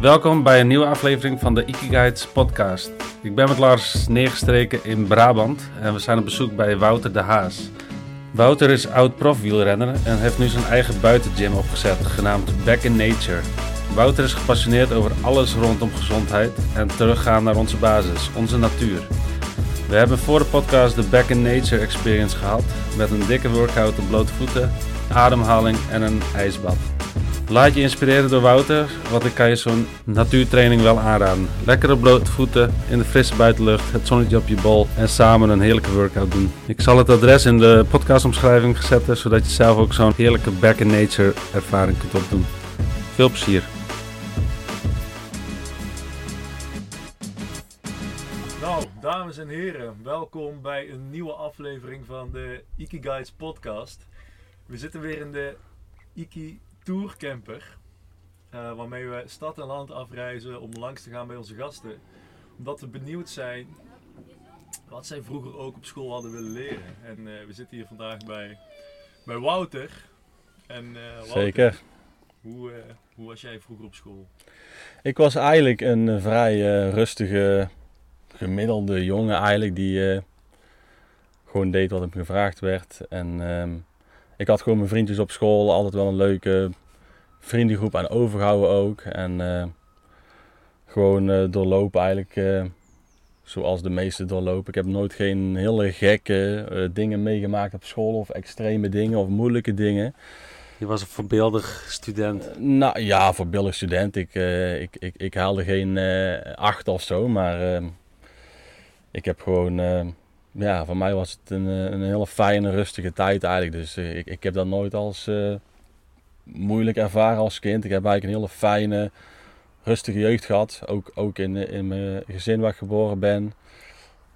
Welkom bij een nieuwe aflevering van de Guides podcast. Ik ben met Lars neergestreken in Brabant en we zijn op bezoek bij Wouter de Haas. Wouter is oud profwielrenner en heeft nu zijn eigen buitengym opgezet, genaamd Back in Nature. Wouter is gepassioneerd over alles rondom gezondheid en teruggaan naar onze basis, onze natuur. We hebben voor de podcast de Back in Nature Experience gehad, met een dikke workout op blote voeten, ademhaling en een ijsbad. Laat je inspireren door Wouter, want ik kan je zo'n natuurtraining wel aanraden. Lekker op blote voeten, in de frisse buitenlucht, het zonnetje op je bol en samen een heerlijke workout doen. Ik zal het adres in de podcastomschrijving zetten, zodat je zelf ook zo'n heerlijke back in nature ervaring kunt opdoen. Veel plezier. Nou, dames en heren, welkom bij een nieuwe aflevering van de Iki Guides podcast. We zitten weer in de Iki tourcamper. Uh, waarmee we stad en land afreizen om langs te gaan bij onze gasten. Omdat we benieuwd zijn wat zij vroeger ook op school hadden willen leren. En uh, we zitten hier vandaag bij, bij Wouter. En, uh, Wouter, Zeker. Hoe, hoe was jij vroeger op school? Ik was eigenlijk een vrij rustige, gemiddelde jongen eigenlijk die gewoon deed wat hem gevraagd werd. En ehm, ik had gewoon mijn vriendjes op school, altijd wel een leuke vriendengroep aan overgehouden ook. En uh, gewoon uh, doorlopen eigenlijk uh, zoals de meeste doorlopen. Ik heb nooit geen hele gekke dingen meegemaakt op school of extreme dingen of moeilijke dingen. Je was een voorbeeldig student. nou ja, voorbeeldig student. Ik, ik, ik, ik haalde geen acht of zo, maar ik heb gewoon ja, voor mij was het een, een hele fijne, rustige tijd eigenlijk. Dus ik, ik heb dat nooit als moeilijk ervaren als kind. Ik heb eigenlijk een hele fijne, rustige jeugd gehad. Ook, ook in, in mijn gezin waar ik geboren ben.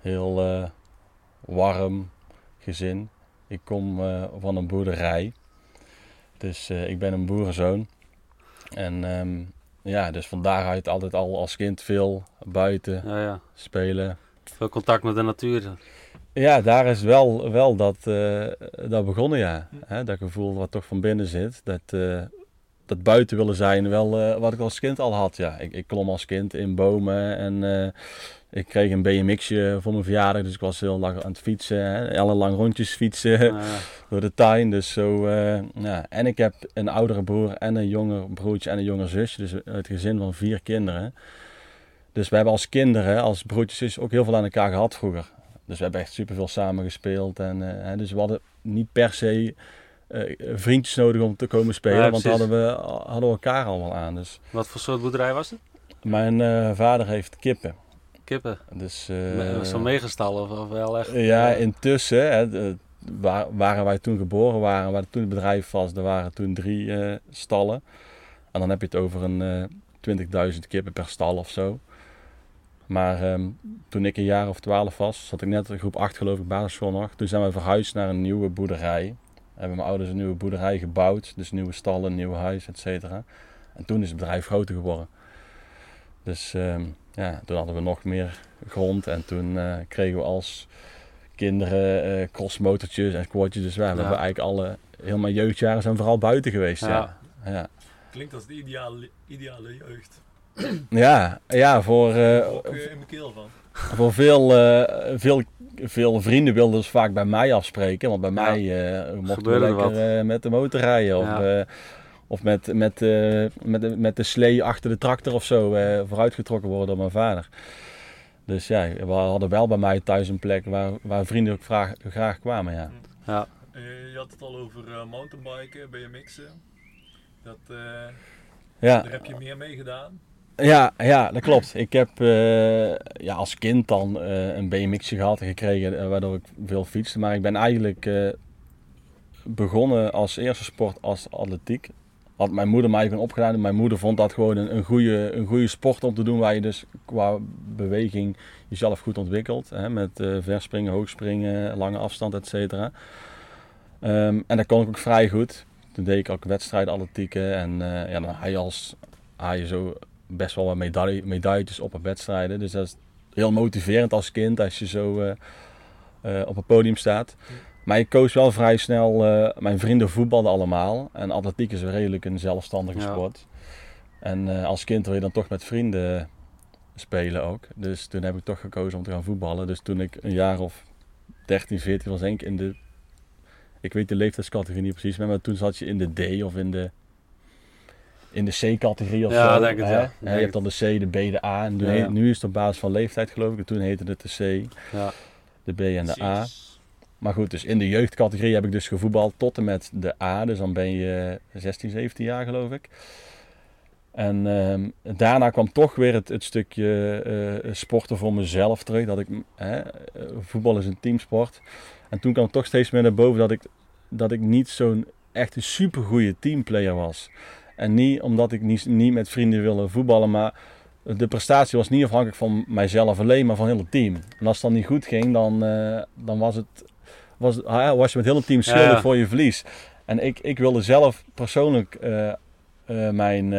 Heel uh, warm gezin. Ik kom uh, van een boerderij. Dus ik ben een boerenzoon. En um, ja, dus van daaruit altijd al als kind veel buiten ja, ja. spelen. Veel contact met de natuur. Ja, daar is wel, wel dat, uh, dat begonnen, ja. Hè, dat gevoel wat toch van binnen zit. Dat, uh, dat buiten willen zijn, wel uh, wat ik als kind al had, ja. Ik, ik klom als kind in bomen en ik kreeg een BMX'je voor mijn verjaardag. Dus ik was heel lang aan het fietsen. Hè, alle lang rondjes fietsen ja. door de tuin. Dus zo, ja. En ik heb een oudere broer en een jonger broertje en een jonger zusje. Dus het gezin van vier kinderen. Dus we hebben als kinderen, als broertjes, ook heel veel aan elkaar gehad vroeger. Dus we hebben echt super veel samen gespeeld. En, uh, dus we hadden niet per se uh, vriendjes nodig om te komen spelen. Ja, want hadden we hadden we elkaar allemaal aan. Dus. Wat voor soort boerderij was het? Mijn uh, vader heeft kippen. Kippen? Dus, was zo meegestal of, of wel echt? Ja, intussen hè, waar, waren wij toen geboren waren, waar toen het bedrijf was, er waren toen drie stallen. En dan heb je het over een 20.000 kippen per stal of zo. Maar um, toen ik een jaar of twaalf was, zat ik net in groep 8 geloof ik, basisschool nog. Toen zijn we verhuisd naar een nieuwe boerderij. Hebben mijn ouders een nieuwe boerderij gebouwd. Dus nieuwe stallen, een nieuw huis, et cetera. En toen is het bedrijf groter geworden. Dus um, ja, toen hadden we nog meer grond. En toen uh, kregen we als kinderen uh, crossmotortjes en squatjes. Dus wij ja. hebben eigenlijk alle, heel mijn jeugdjaren zijn vooral buiten geweest. Ja. ja. ja. Klinkt als de ideale, ideale jeugd. Ja, ja voor, uh, in mijn keel van. voor veel, uh, veel, veel vrienden wilden ze vaak bij mij afspreken. Want bij ja. mij uh, mochten we lekker met de motor rijden. Of, ja. of met, met, met, de, met de slee achter de tractor of zo vooruitgetrokken worden door mijn vader. Dus ja, we hadden wel bij mij thuis een plek waar, waar vrienden ook graag, graag kwamen. Ja. Ja. je had het al over mountainbiken, BMX'en. Dat, ja. Daar heb je meer mee gedaan. Ja, ja, dat klopt. Ik heb uh, ja, als kind dan uh, een BMX'je gehad en gekregen uh, waardoor ik veel fietste. Maar ik ben eigenlijk begonnen als eerste sport als atletiek. Had mijn moeder mij gewoon opgedaan. Mijn moeder vond dat gewoon een, een, goede, een goede sport om te doen waar je dus qua beweging jezelf goed ontwikkelt. Hè, met verspringen, hoogspringen, lange afstand, et cetera. Um, en dat kon ik ook vrij goed. Toen deed ik ook wedstrijden atletieken en ja, dan je als haal je zo best wel wat medaille, medailletjes op een wedstrijden. Dus dat is heel motiverend als kind als je zo uh, uh, op het podium staat. Maar ik koos wel vrij snel, uh, mijn vrienden voetbalden allemaal. En atletiek is redelijk een zelfstandige ja. sport. En eh, als kind wil je dan toch met vrienden spelen ook. Dus toen heb ik toch gekozen om te gaan voetballen. Dus toen ik een jaar of 13, 14 was, denk ik in de. Ik weet de leeftijdscategorie niet precies, maar toen zat je in de D of in de. In de C-categorie of Ja, zo. denk het, hè? ja. Hè, Denk je hebt dan de C, de B, de A. En Ja, ja. nu is het op basis van leeftijd, geloof ik. Toen heette het de C, Ja. de B en de A. Maar goed, dus in de jeugdcategorie heb ik dus gevoetbald tot en met de A. Dus dan ben je 16, 17 jaar geloof ik. En ehm, daarna kwam toch weer het, het stukje eh, sporten voor mezelf terug. Dat ik, hè, eh, voetbal is een teamsport. En toen kwam toch steeds meer naar boven dat ik, dat ik niet zo'n echt een supergoeie teamplayer was. En niet omdat ik niet, niet met vrienden wilde voetballen, maar de prestatie was niet afhankelijk van mijzelf alleen, maar van heel het team. En als het dan niet goed ging, dan, eh, dan was, het, was, ja, was je met heel het team schuldig Ja. voor je verlies. En ik, ik wilde zelf persoonlijk eh, eh, mijn,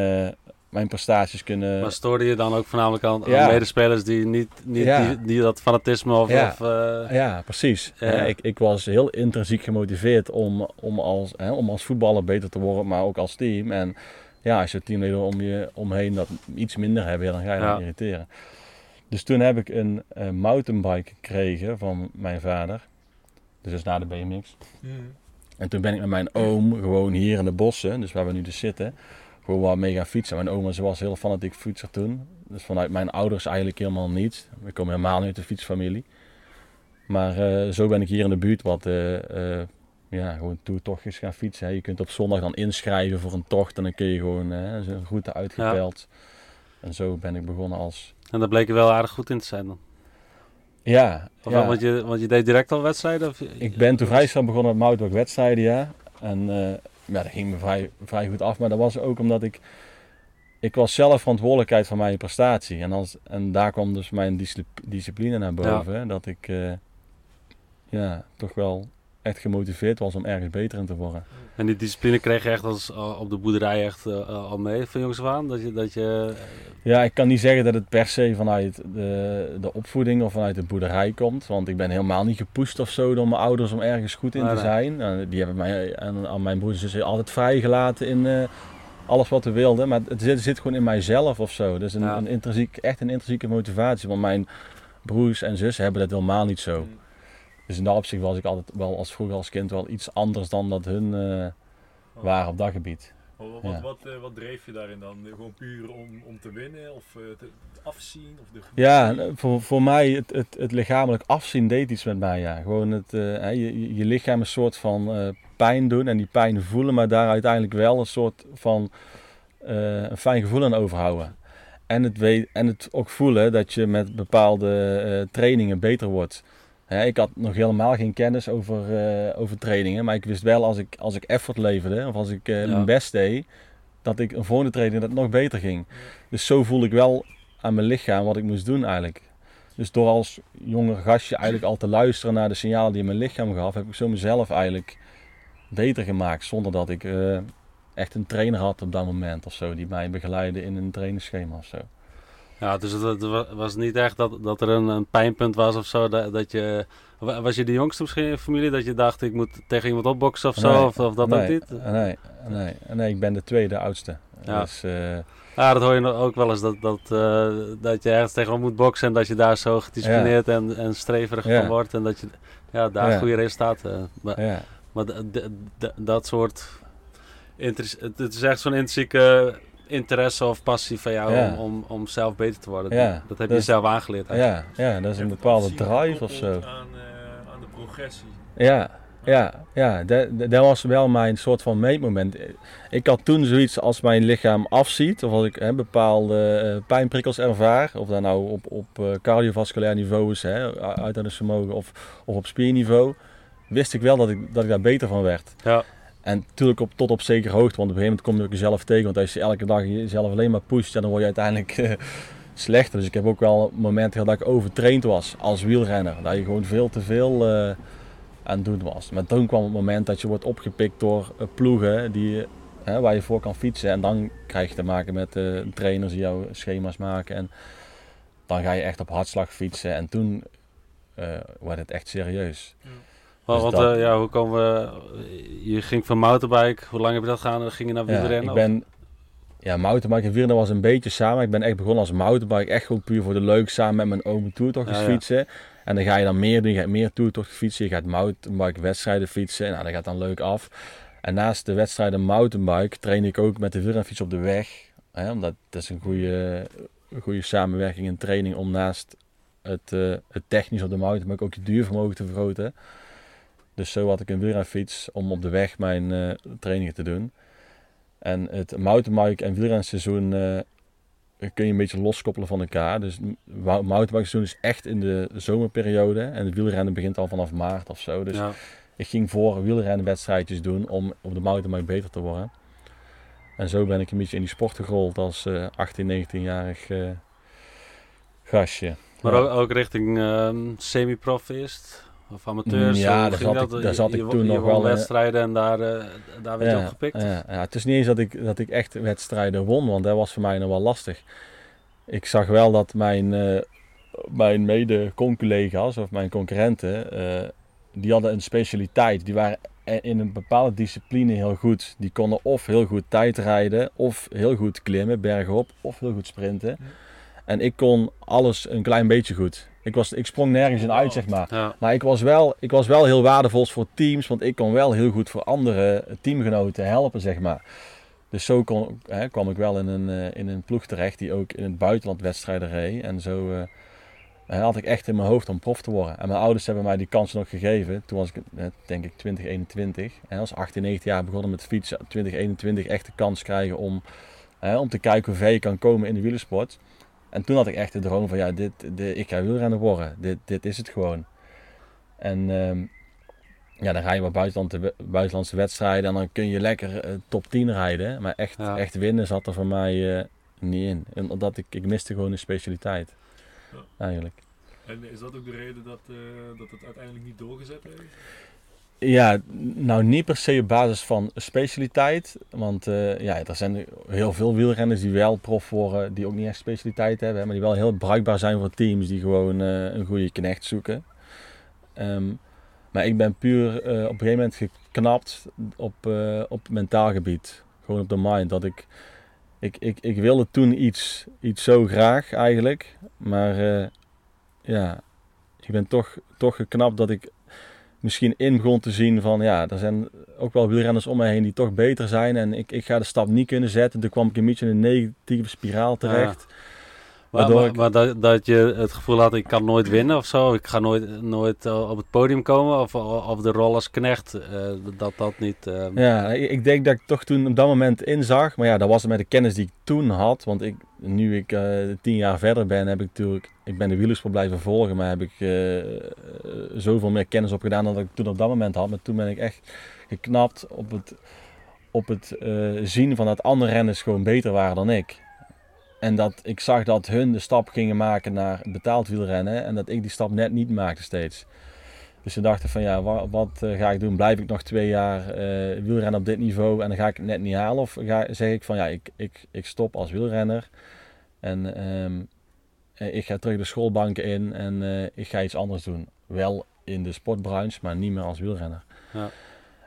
mijn prestaties kunnen... Maar stoorde je dan ook voornamelijk aan, medespelers die niet, niet Ja. die, die dat fanatisme of... Ja. of eh, Ja, precies. Ja. Eh, ik, ik was heel intrinsiek gemotiveerd om, om, als, hè, om als voetballer beter te worden, maar ook als team. En ja, als je teamleden om je omheen dat iets minder hebben, ja, dan ga je Ja. dan irriteren. Dus toen heb ik een eh, mountainbike gekregen van mijn vader. Dus dat is na de BMX. Mhm. En toen ben ik met mijn oom gewoon hier in de bossen, dus waar we nu dus zitten, gewoon wat mee gaan fietsen. Mijn oma ze was heel fanatiek fietser toen. Dus vanuit mijn ouders eigenlijk helemaal niet. We komen helemaal niet uit de fietsfamilie. Maar eh, zo ben ik hier in de buurt wat eh, eh, ja, gewoon toertochtjes gaan fietsen. hè. Je kunt op zondag dan inschrijven voor een tocht en dan kun je gewoon een route uitgepeld. En zo ben ik begonnen als... en daar bleek je wel aardig goed in te zijn dan. Ja, Of, ja. want, je, want je deed direct al wedstrijden? Of, Ik ben toen vrij snel begonnen met mountainbike wedstrijden, ja. En ja, dat ging me vrij, vrij goed af. Maar dat was ook omdat ik... Ik was zelf verantwoordelijkheid van mijn prestatie. En, als, en daar kwam dus mijn discipl- discipline naar boven. Dat ik eh, ja, toch wel echt gemotiveerd was om ergens beter in te worden. En die discipline kreeg je echt als, al op de boerderij echt eh, al mee van jongs af aan? Dat je, dat je, Ja, ik kan niet zeggen dat het per se vanuit de, de opvoeding of vanuit de boerderij komt. Want ik ben helemaal niet gepusht of zo door mijn ouders om ergens goed in te nee. zijn. En die hebben mij en aan mijn broers en zussen altijd vrijgelaten in eh, alles wat we wilden. Maar het zit, zit gewoon in mijzelf of zo. Dus een, Ja. een intrinsiek, echt een intrinsieke motivatie. Want mijn broers en zussen hebben dat helemaal niet zo. Mhm. Dus in dat opzicht was ik altijd wel als vroeger als kind wel iets anders dan dat hun eh, waren op dat gebied. Wat, wat, Ja. wat, eh, wat dreef je daarin dan? Gewoon puur om, om te winnen of eh, te, te afzien? Of de Ja, en voor, voor mij het, het, het lichamelijk afzien deed iets met mij. Ja. Gewoon het, je, je- lichaam een soort van pijn doen en die pijn voelen, maar daar uiteindelijk wel een soort van een fijn gevoel aan overhouden. En het, weet, en het ook voelen dat je met bepaalde trainingen beter wordt. Ik had nog helemaal geen kennis over, eh, over trainingen, maar ik wist wel als ik, als ik effort leverde of als ik eh, Ja. mijn best deed, dat ik een volgende training dat nog beter ging. Dus zo voelde ik wel aan mijn lichaam wat ik moest doen eigenlijk. Dus door als jonger gastje eigenlijk al te luisteren naar de signalen die mijn lichaam gaf, heb ik zo mezelf eigenlijk beter gemaakt. Zonder dat ik eh, echt een trainer had op dat moment of zo, die mij begeleidde in een trainingsschema of zo. Ja, dus het, het wa- was niet echt dat, dat er een, een pijnpunt was of zo. Dat, dat je, wa- was je de jongste misschien in je familie? Dat je dacht, ik moet tegen iemand opboksen of zo? Nee, of, of dat nee, ook niet? Nee, nee, nee, ik ben de tweede oudste. Ja. Dus, eh, Ja, dat hoor je nog ook wel eens. Dat, dat, eh, dat je ergens tegenop moet boksen en dat je daar zo gedisciplineerd en, en streverig Ja. van wordt. En dat je ja, daar Ja. goede resultaten... eh, Maar, ja. maar dat soort... het is echt zo'n intrinsieke interesse of passie van jou Ja. om, om, om zelf beter te worden. Ja, Dat heb je zelf aangeleerd. eigenlijk. Ja, ja, dat is een bepaalde drive of zo. Aan, eh, aan de progressie. Ja, ja, ja. Dat, dat was wel mijn soort van meetmoment. Ik had toen zoiets als mijn lichaam afziet, of als ik hè, bepaalde eh, pijnprikkels ervaar, of dat nou op, op eh, cardiovasculair niveau is, hè, uithoudingsvermogen, of, of op spierniveau, wist ik wel dat ik, dat ik daar beter van werd. Ja. En natuurlijk op, tot op zekere hoogte, want op een gegeven moment kom je ook jezelf tegen. Want als je elke dag jezelf alleen maar pusht, dan word je uiteindelijk eh, slechter. Dus ik heb ook wel momenten dat ik overtraind was als wielrenner. Dat je gewoon veel te veel eh, aan het doen was. Maar toen kwam het moment dat je wordt opgepikt door eh, ploegen die, waar je voor kan fietsen. En dan krijg je te maken met trainers die jouw schema's maken. En dan ga je echt op hartslag fietsen. En toen wordt het echt serieus. Dus want, dat- eh, ja, hoe komen we... Je ging van mountainbike, hoe lang heb je dat gedaan? Dan ging je naar Ja, wielrennen? ik ben ja, mountainbike en wielrennen was een beetje samen. Ik ben echt begonnen als mountainbike, echt gewoon puur voor de leuk samen met mijn oom toertochtjes Ja, ja. fietsen. En dan ga je dan meer doen, je gaat meer toertochten fietsen, je gaat mountainbike wedstrijden fietsen. Nou, dat gaat dan leuk af. En naast de wedstrijden mountainbike train ik ook met de wielrenfiets op de weg. Hè, omdat dat is een goede, goede samenwerking en training om naast het, eh, het technisch op de mountainbike ook je duurvermogen te vergroten. Dus zo had ik een wielrenfiets om op de weg mijn eh, trainingen te doen. En het mountainbike en wielrenseizoen eh, kun je een beetje loskoppelen van elkaar. Dus mountainbike seizoen is echt in de zomerperiode. En het wielrennen begint al vanaf maart of zo. Dus ja. ik ging voor wielrennenwedstrijdjes doen om op de mountainbike beter te worden. En zo ben ik een beetje in die sport gerold als eh 18, 19-jarig eh, gastje. Maar Ja. ook, ook richting ehm, semi-prof eerst? Of amateurs? Ja, Hoe daar zat ik- dat? daar Je- zat ik je toen je nog wel, eh, wedstrijden en daar, eh, daar werd je opgepikt? Ja, ja, het is niet eens dat ik, dat ik echt wedstrijden won, want dat was voor mij nog wel lastig. Ik zag wel dat mijn, eh mijn mede-collega's of mijn concurrenten, die hadden een specialiteit. Die waren e- in een bepaalde discipline heel goed. Die konden of heel goed tijdrijden, of heel goed klimmen, bergop, of heel goed sprinten. En ik kon alles een klein beetje goed. Ik, was, ik sprong nergens in uit, zeg maar. Ja, Maar ik was, wel, ik was wel heel waardevol voor teams, want ik kon wel heel goed voor andere teamgenoten helpen, zeg maar. Dus zo kon, hè, kwam ik wel in een, eh, in een ploeg terecht die ook in het buitenland wedstrijden reed. En zo eh, had ik echt in mijn hoofd om prof te worden. En mijn ouders hebben mij die kans nog gegeven. Toen was ik, denk ik, 2021. En als 18, 19 jaar begonnen met fietsen. 2021 echt de kans krijgen om, hè, om te kijken hoe ver je kan komen in de wielersport. En toen had ik echt de droom van, ja, dit, de, ik ga wielrenner worden. Dit, dit is het gewoon. En ehm, ja, dan ga je maar buitenland, buitenlandse wedstrijden en dan kun je lekker eh, top 10 rijden. Maar echt, Ja. echt winnen zat er voor mij eh, niet in. En Omdat ik, ik miste gewoon een specialiteit. Ja. Eigenlijk. En is dat ook de reden dat, eh, dat het uiteindelijk niet doorgezet heeft? Ja, nou niet per se op basis van specialiteit. Want eh, ja, er zijn heel veel wielrenners die wel prof worden, die ook niet echt specialiteit hebben. Maar die wel heel bruikbaar zijn voor teams die gewoon eh, een goede knecht zoeken. Ehm, maar ik ben puur eh, op een gegeven moment geknapt op, op mentaal gebied. Gewoon op de mind. Dat ik, ik, ik, ik wilde toen iets, iets zo graag eigenlijk. Maar ja, ik ben toch, toch geknapt dat ik misschien in begon te zien van ja, er zijn ook wel wielrenners om me heen die toch beter zijn. En ik, ik ga de stap niet kunnen zetten. Toen kwam ik een beetje in een negatieve spiraal terecht. Maar, Waardoor maar, ik- maar dat, dat je het gevoel had, ik kan nooit winnen of zo. Ik ga nooit, nooit eh, op het podium komen. Of, of de rol als knecht, eh, dat dat niet... eh, Ja, ik, ik denk dat ik toch toen op dat moment inzag. Maar ja, dat was met de kennis die ik toen had. Want ik, nu ik eh, tien jaar verder ben, heb ik natuurlijk... Ik ben de wielersport blijven volgen, maar heb ik eh, zoveel meer kennis opgedaan dan ik toen op dat moment had. Maar toen ben ik echt geknapt op het, op het eh, zien van dat andere renners gewoon beter waren dan ik. En dat ik zag dat hun de stap gingen maken naar betaald wielrennen en dat ik die stap net niet maakte steeds. Dus ze dachten van ja, wat, wat eh, ga ik doen? Blijf ik nog twee jaar eh, wielrennen op dit niveau en dan ga ik het net niet halen? Of ga, zeg ik van ja, ik, ik, ik stop als wielrenner en ehm, eh, ik ga terug de schoolbanken in en ik ga iets anders doen. Wel in de sportbranche, maar niet meer als wielrenner. Ja.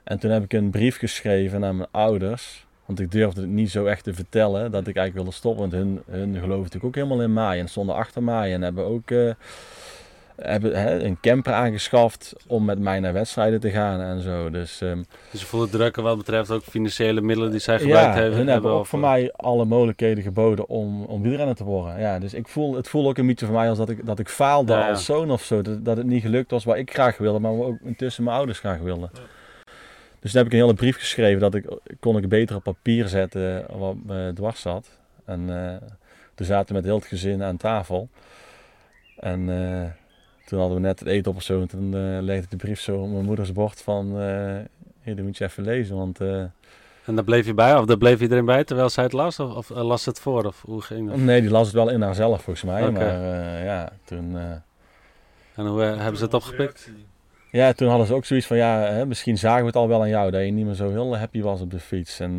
En toen heb ik een brief geschreven naar mijn ouders. Want ik durfde het niet zo echt te vertellen dat ik eigenlijk wilde stoppen. Want hun, hun geloven natuurlijk ook helemaal in mij en stonden achter mij. En hebben ook hebben, hè, een camper aangeschaft om met mij naar wedstrijden te gaan en zo. Dus ehm, Dus je voelt druk wat betreft ook financiële middelen die zij gebruikt ja, hebben. hun hebben ook of, voor mij alle mogelijkheden geboden om, om wielrenner te worden. Ja, dus ik voel, het voelde ook een beetje voor mij als dat ik, dat ik faalde Ja, ja. als zoon of zo. Dat, dat het niet gelukt was wat ik graag wilde, maar ook intussen mijn ouders graag wilden. Ja. Dus toen heb ik een hele brief geschreven dat ik kon ik beter op papier zetten wat me dwars zat. En eh, toen zaten we met heel het gezin aan tafel. En eh, toen hadden we net het eten op of zo. En toen eh, legde ik de brief zo op mijn moeders bord van... eh hier, die moet je even lezen, want... eh, En daar bleef je bij, of daar bleef iedereen bij terwijl zij het las? Of, of las ze het voor? Of hoe ging dat? Nee, die las het wel in haarzelf volgens mij. Maar ja, toen, En hoe hebben ze het opgepikt? ja, toen hadden ze ook zoiets van, ja, hè, misschien zagen we het al wel aan jou, dat je niet meer zo heel happy was op de fiets. En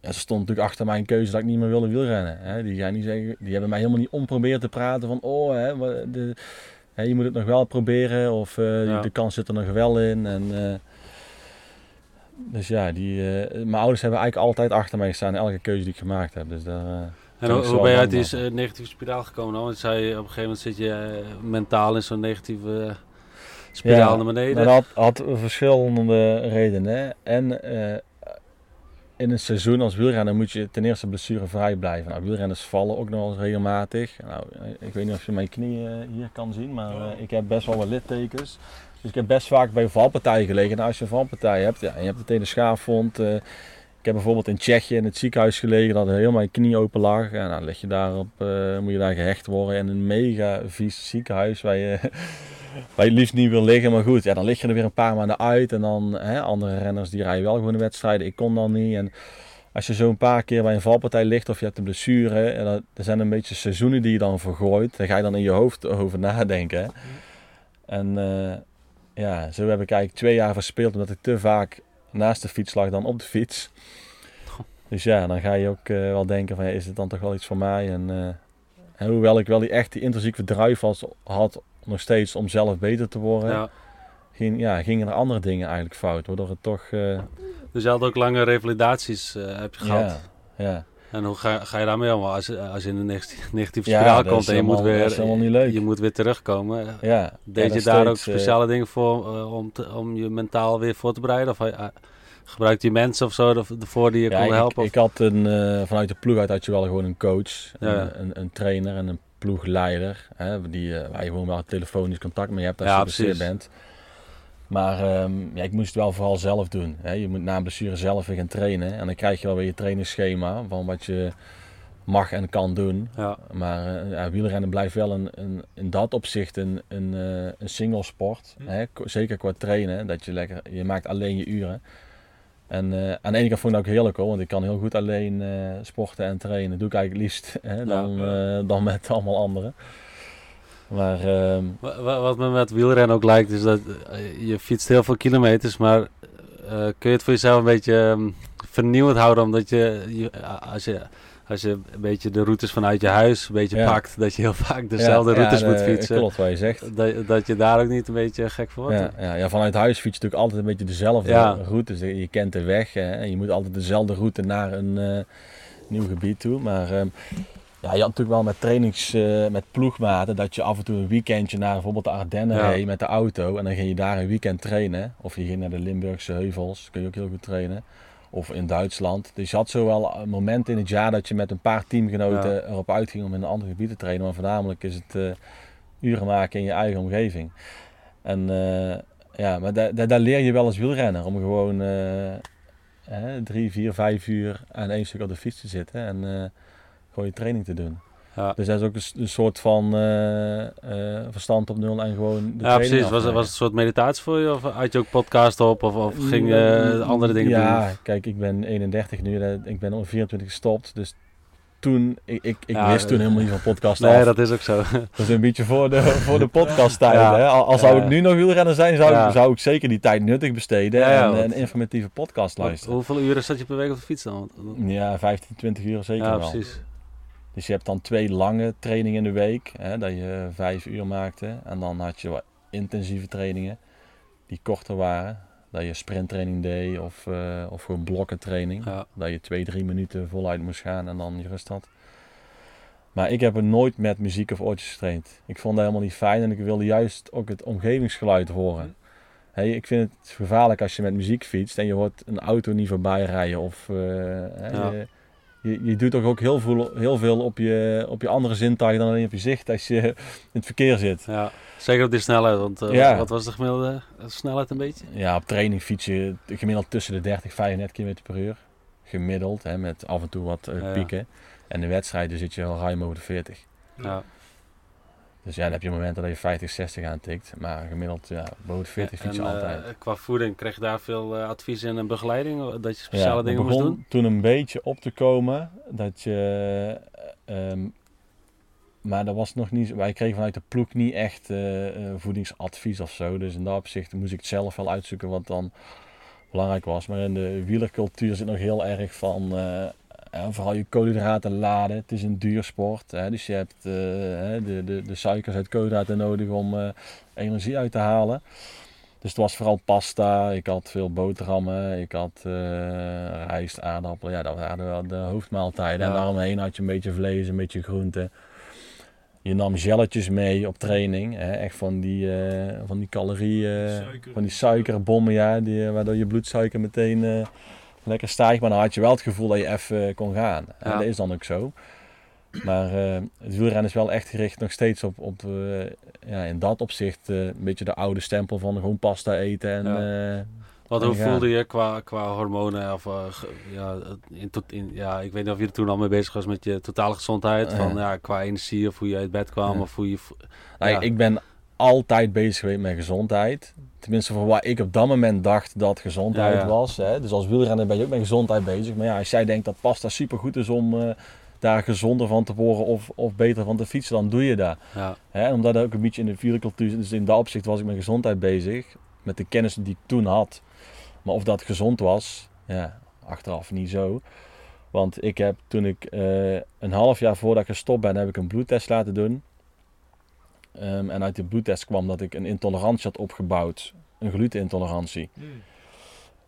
ja, ze stond natuurlijk achter mijn keuze dat ik niet meer wilde wielrennen. Hè. Die, gaan niet zeggen, die hebben mij helemaal niet omproberen te praten van, oh, hè, de, je moet het nog wel proberen of eh, Ja. de kans zit er nog wel in. En, eh, Dus ja, die, eh, mijn ouders hebben eigenlijk altijd achter mij gestaan elke keuze die ik gemaakt heb. Dus daar, En hoe, hoe ben je uit die negatieve spiraal gekomen dan? Want zei op een gegeven moment zit je mentaal in zo'n negatieve spiraal Ja, naar beneden. Dat had, had verschillende redenen. hè. En in een seizoen als wielrenner moet je ten eerste blessurevrij blijven. Nou, wielrenners vallen ook nog eens regelmatig. Nou, eh, ik weet niet of je mijn knie eh, hier kan zien, maar eh, ik heb best wel wat littekens. Dus ik heb best vaak bij valpartijen gelegen. Nou, als je een valpartij hebt ja, en je hebt meteen een schaafwond. eh, ik heb bijvoorbeeld in Tsjechië in het ziekenhuis gelegen dat heel mijn knie open lag. En dan lig je daarop, moet je daar gehecht worden in een mega vies ziekenhuis waar je, waar je liefst niet wil liggen. Maar goed, ja, dan lig je er weer een paar maanden uit. En dan hè, andere renners die rijden wel gewoon de wedstrijden. Ik kon dan niet. En als je zo een paar keer bij een valpartij ligt of je hebt een blessure. En dat, er zijn een beetje seizoenen die je dan vergooit. Daar ga je dan in je hoofd over nadenken. hè. En eh, ja, zo heb ik eigenlijk twee jaar verspeeld omdat ik te vaak naast de fiets lag dan op de fiets. Dus ja, dan ga je ook eh, wel denken van ja, is het dan toch wel iets voor mij? En, eh, en hoewel ik wel die echt die intrinsieke drive was, had nog steeds om zelf beter te worden, ja. ging, ja, gingen er andere dingen eigenlijk fout. Waardoor het toch... eh, Dus je had ook lange revalidaties eh, heb je gehad. ja, ja. En hoe ga, ga je daarmee om als, als je in een negatieve, Ja, spiraal dat komt en je moet, weer, dat is helemaal niet leuk. je moet weer terugkomen? ja. Deed Ja, je daar ook steeds, eh, speciale dingen voor eh, om, te- om je mentaal weer voor te bereiden? Of uh, gebruikte je mensen of zo erv- ervoor die je Ja, ik, helpen? ik had een, eh, vanuit de ploeg uit had je wel gewoon een coach, Ja. een, een, een trainer en een ploegleider. Hè, die, eh, waar je gewoon wel telefonisch contact mee hebt als Ja, je geblesseerd bent. Maar ehm, ja, ik moest het wel vooral zelf doen. Hè. Je moet na een blessure zelf weer gaan trainen. En dan krijg je wel weer je trainingsschema van wat je mag en kan doen. ja. Maar eh, ja, wielrennen blijft wel een, een, in dat opzicht een, een, eh, een single sport. Hm. Hè? Zeker qua trainen, dat je lekker, je maakt alleen je uren. En eh, aan de ene kant vond ik dat ook heerlijk hoor, want ik kan heel goed alleen eh, sporten en trainen. Dat doe ik eigenlijk liefst hè, dan, Ja. eh, dan met allemaal anderen. Maar ehm, Wa- wa- Wat me met wielrennen ook lijkt, is dat je fietst heel veel kilometers, maar eh, kun je het voor jezelf een beetje ehm, vernieuwend houden, omdat je, je- als je als je een beetje de routes vanuit je huis een beetje Ja. pakt, dat je heel vaak dezelfde ja, routes ja, moet fietsen. Klopt wat je zegt. Dat, dat je daar ook niet een beetje gek voor wordt. Ja, ja, ja, vanuit huis fiets je natuurlijk altijd een beetje dezelfde Ja. route. Dus je kent de weg hè, en je moet altijd dezelfde route naar een eh, nieuw gebied toe. Maar ehm, ja, je had natuurlijk wel met trainings, eh, met ploegmaten, dat je af en toe een weekendje naar bijvoorbeeld de Ardennen reed met de auto. En dan ging je daar een weekend trainen. Of je ging naar de Limburgse heuvels, kun je ook heel goed trainen. Of in Duitsland. Dus je had zo wel een moment in het jaar dat je met een paar teamgenoten Ja. erop uitging om in een ander gebied te trainen. Maar voornamelijk is het eh, uren maken in je eigen omgeving. En eh, ja, maar daar, leer je wel als wielrenner om gewoon eh, drie, vier, vijf uur aan één stuk op de fiets te zitten en gewoon je training te doen. Ja. Dus dat is ook een, soort van eh, eh, verstand op nul en gewoon de Ja, precies. Was, afleggen. was het een soort meditatie voor je? Of had je ook podcast op? Of, of ging je andere dingen ja, doen? kijk, ik ben 31 nu, eh, ik ben om 24 gestopt, dus toen, ik, ik, ik Ja, wist toen eh, helemaal niet van podcast Nee, af. dat is ook zo. Dat is een beetje voor de, voor de podcasttijd. Ja. Hè? Al, al zou Ja. ik nu nog wielrenner zijn, zou, Ja. ik, zou ik zeker die tijd nuttig besteden Ja, ja, en een informatieve podcast luisteren. hoeveel uren zat je per week op de fiets dan? Ja, 15, 20 uur zeker ja, wel. precies. Dus je hebt dan twee lange trainingen in de week, hè, dat je vijf uur maakte. En dan had je wat intensieve trainingen, die korter waren. Dat je sprinttraining deed of, eh, of gewoon blokkentraining. Ja. Dat je twee, drie minuten voluit moest gaan en dan je rust had. Maar ik heb er nooit met muziek of oortjes getraind. Ik vond dat helemaal niet fijn en ik wilde juist ook het omgevingsgeluid horen. Hey, ik vind het gevaarlijk als je met muziek fietst en je hoort een auto niet voorbij rijden. Of, eh, hè, Ja. je, je, je doet toch ook heel veel, heel veel op, je, op je andere zintuigen dan alleen op je zicht als je in het verkeer zit. Ja, zeker op die snelheid. Want eh, Ja. wat was de gemiddelde snelheid een beetje? Ja, op training fiets je gemiddeld tussen de 30 35 km per uur. Gemiddeld, hè, met af en toe wat eh, ja. pieken. En de wedstrijden zit je al ruim over de 40. Ja. Dus ja, dan heb je momenten dat je 50, 60 aantikt. Maar gemiddeld ja, boven de 40 fiets je en, altijd. eh, qua voeding kreeg je daar veel eh, advies in en begeleiding? Dat je speciale dingen moest doen? toen een beetje op te komen dat je. eh, ehm, maar dat was nog niet. Wij kregen vanuit de ploeg niet echt eh, eh, voedingsadvies of zo. Dus in dat opzicht moest ik het zelf wel uitzoeken wat dan belangrijk was. Maar in de wielercultuur zit nog heel erg van. Vooral je koolhydraten laden. Het is een duur sport. Hè, dus je hebt eh, de, de, de suikers uit koolhydraten nodig om eh, energie uit te halen. Dus het was vooral pasta, ik had veel boterhammen, ik had eh, rijst, aardappelen. Ja, dat waren wel de hoofdmaaltijden. En Ja. daaromheen had je een beetje vlees, een beetje groente. Je nam gelletjes mee op training, hè? echt van die, van die calorieën, van die suikerbommen, ja, die, waardoor je bloedsuiker meteen lekker stijgt. Maar dan had je wel het gevoel dat je even kon gaan. En Ja. dat is dan ook zo. Maar eh, het wielrennen is wel echt gericht nog steeds op, op eh, ja, in dat opzicht eh, een beetje de oude stempel van gewoon pasta eten. En, Ja. eh, Wat hoe voelde je qua, qua hormonen? Of, eh, ja, in, tot, in, ja, ik weet niet of je er toen al mee bezig was met je totale gezondheid. Van, ja, qua energie of hoe je uit bed kwam. Of hoe je, nou. Ik ben altijd bezig geweest met gezondheid. Tenminste, voor waar ik op dat moment dacht dat gezondheid Ja, ja. was. Hè. Dus als wielrenner ben je ook met gezondheid bezig. Maar ja, als jij denkt dat pasta supergoed is om eh, daar gezonder van te worden of, of beter van te fietsen, dan doe je dat. ja, Hè, omdat dat ook een beetje in de wielercultuur zit. Dus in dat opzicht was ik met gezondheid bezig. Met de kennis die ik toen had. Maar of dat gezond was, ja, achteraf niet zo. Want ik heb toen ik eh, een half jaar voordat ik gestopt ben, heb ik een bloedtest laten doen. Ehm, en uit die bloedtest kwam dat ik een intolerantie had opgebouwd. Een glutenintolerantie. Mm.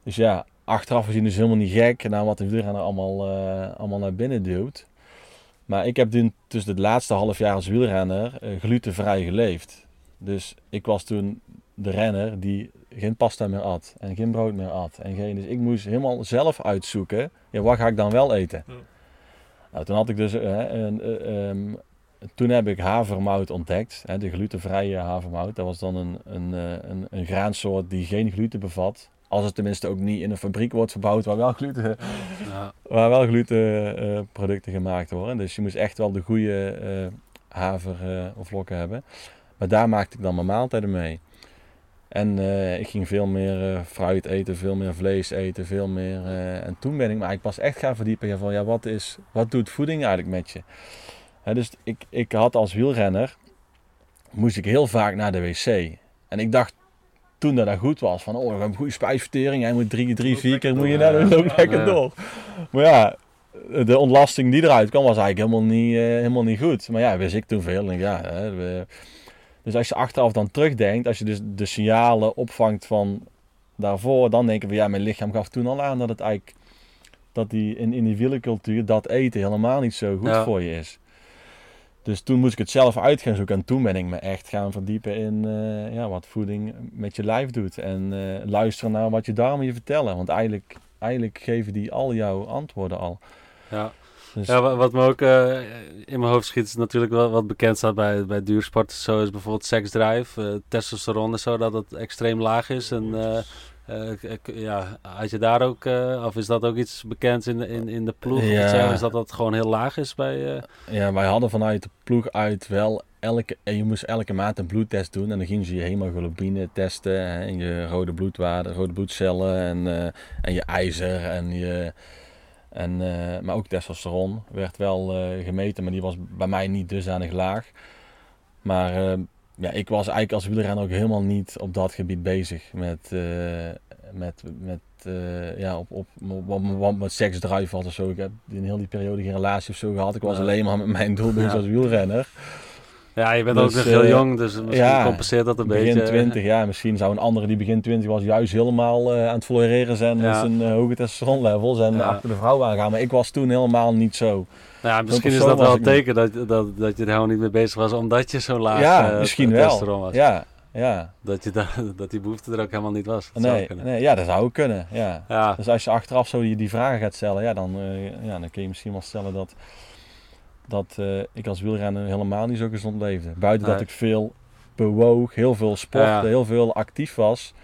Dus ja, achteraf gezien is helemaal niet gek naar wat de wielrenner allemaal, eh, allemaal naar binnen duwt. Maar ik heb toen tussen het laatste half jaar als wielrenner eh, glutenvrij geleefd. Dus ik was toen de renner die geen pasta meer at en geen brood meer at. En geen, dus ik moest helemaal zelf uitzoeken, ja, wat ga ik dan wel eten? Ja. Nou, toen had ik dus, eh, een, eh, ehm, toen heb ik havermout ontdekt, hè, de glutenvrije havermout. Dat was dan een, een, eh, een, een graansoort die geen gluten Als het tenminste ook niet in een fabriek wordt verbouwd waar wel gluten, ja, waar wel glutenproducten gemaakt worden. Dus je moest echt wel de goede eh haver eh, of vlokken hebben. Maar daar maakte ik dan mijn maaltijden mee. En ik ging veel meer fruit eten, veel meer vlees eten, veel meer. en toen ben ik me eigenlijk pas echt gaan verdiepen van ja, wat, is, wat doet voeding eigenlijk met je? Dus ik, ik had als wielrenner, moest ik heel vaak naar de wc. En ik dacht toen dat dat goed was, van oh, we hebben een goede spijsvertering. Jij moet drie, drie vier keer moet je naar de loop Ja. lekker Ja. door. Maar ja, de ontlasting die eruit kwam was eigenlijk helemaal niet, eh, helemaal niet goed. Maar ja, wist ik toen veel. En ja, hè, we- dus als je achteraf dan terugdenkt, als je dus de signalen opvangt van daarvoor, dan denk je van ja, mijn lichaam gaf toen al aan dat het eigenlijk, dat die in, in die wielercultuur dat eten helemaal niet zo goed Ja. voor je is. Dus toen moest ik het zelf uit gaan zoeken en toen ben ik me echt gaan verdiepen in eh, ja, wat voeding met je lijf doet. En eh, luisteren naar wat je darmen je vertellen. Want eigenlijk, eigenlijk geven die al jouw antwoorden al. ja. Dus, Ja, wa- wat me ook eh, in mijn hoofd schiet is natuurlijk wel wat bekend staat bij, bij duursport. Zo is bijvoorbeeld seksdrive, testosteron en zo, dat het extreem laag is. En eh, eh, ja, had je daar ook, eh, of is dat ook iets bekend in de, in, in de ploeg? Of Ja. iets dergelijks, dat dat gewoon heel laag is bij... Ja, wij hadden vanuit de ploeg uit wel elke, en je moest elke maand een bloedtest doen. En dan gingen ze je hemoglobine testen hè, en je rode bloedwaarde, rode bloedcellen en, en je ijzer en je... En, maar ook testosteron werd wel gemeten, maar die was bij mij niet dusdanig laag. Maar ja, ik was eigenlijk als wielrenner ook helemaal niet op dat gebied bezig met, eh, met, met eh, ja, op, op, op- met seksdrive had of zo. Ik heb in heel die periode geen relatie of zo gehad. Ik was Ja. alleen maar met mijn doel bezig Ja. als wielrenner. ja, je bent Dus, ook nog heel eh, jong, dus misschien ja, compenseert dat een begin beetje. 20, ja. Misschien zou een andere die begin 20 was juist helemaal aan het floreren zijn met zijn hoge testosteronlevels en Ja. achter de vrouw aangaan. Maar ik was toen helemaal niet zo. Nou ja, misschien is dat wel een teken dat, dat, dat je er helemaal niet mee bezig was, omdat je zo laag ja, eh, misschien wel. was. Ja, ja. Dat, je da- dat die behoefte er ook helemaal niet was. Dat zou Nee, kunnen. nee, ja, dat zou ook kunnen. Ja. Ja, Dus als je achteraf zo die, die vragen gaat stellen, ja, dan, eh, ja, dan kun je misschien wel stellen dat, dat eh, ik als wielrenner helemaal niet zo gezond leefde. Buiten dat ik veel bewoog, heel veel sportte, Ja. heel veel actief was,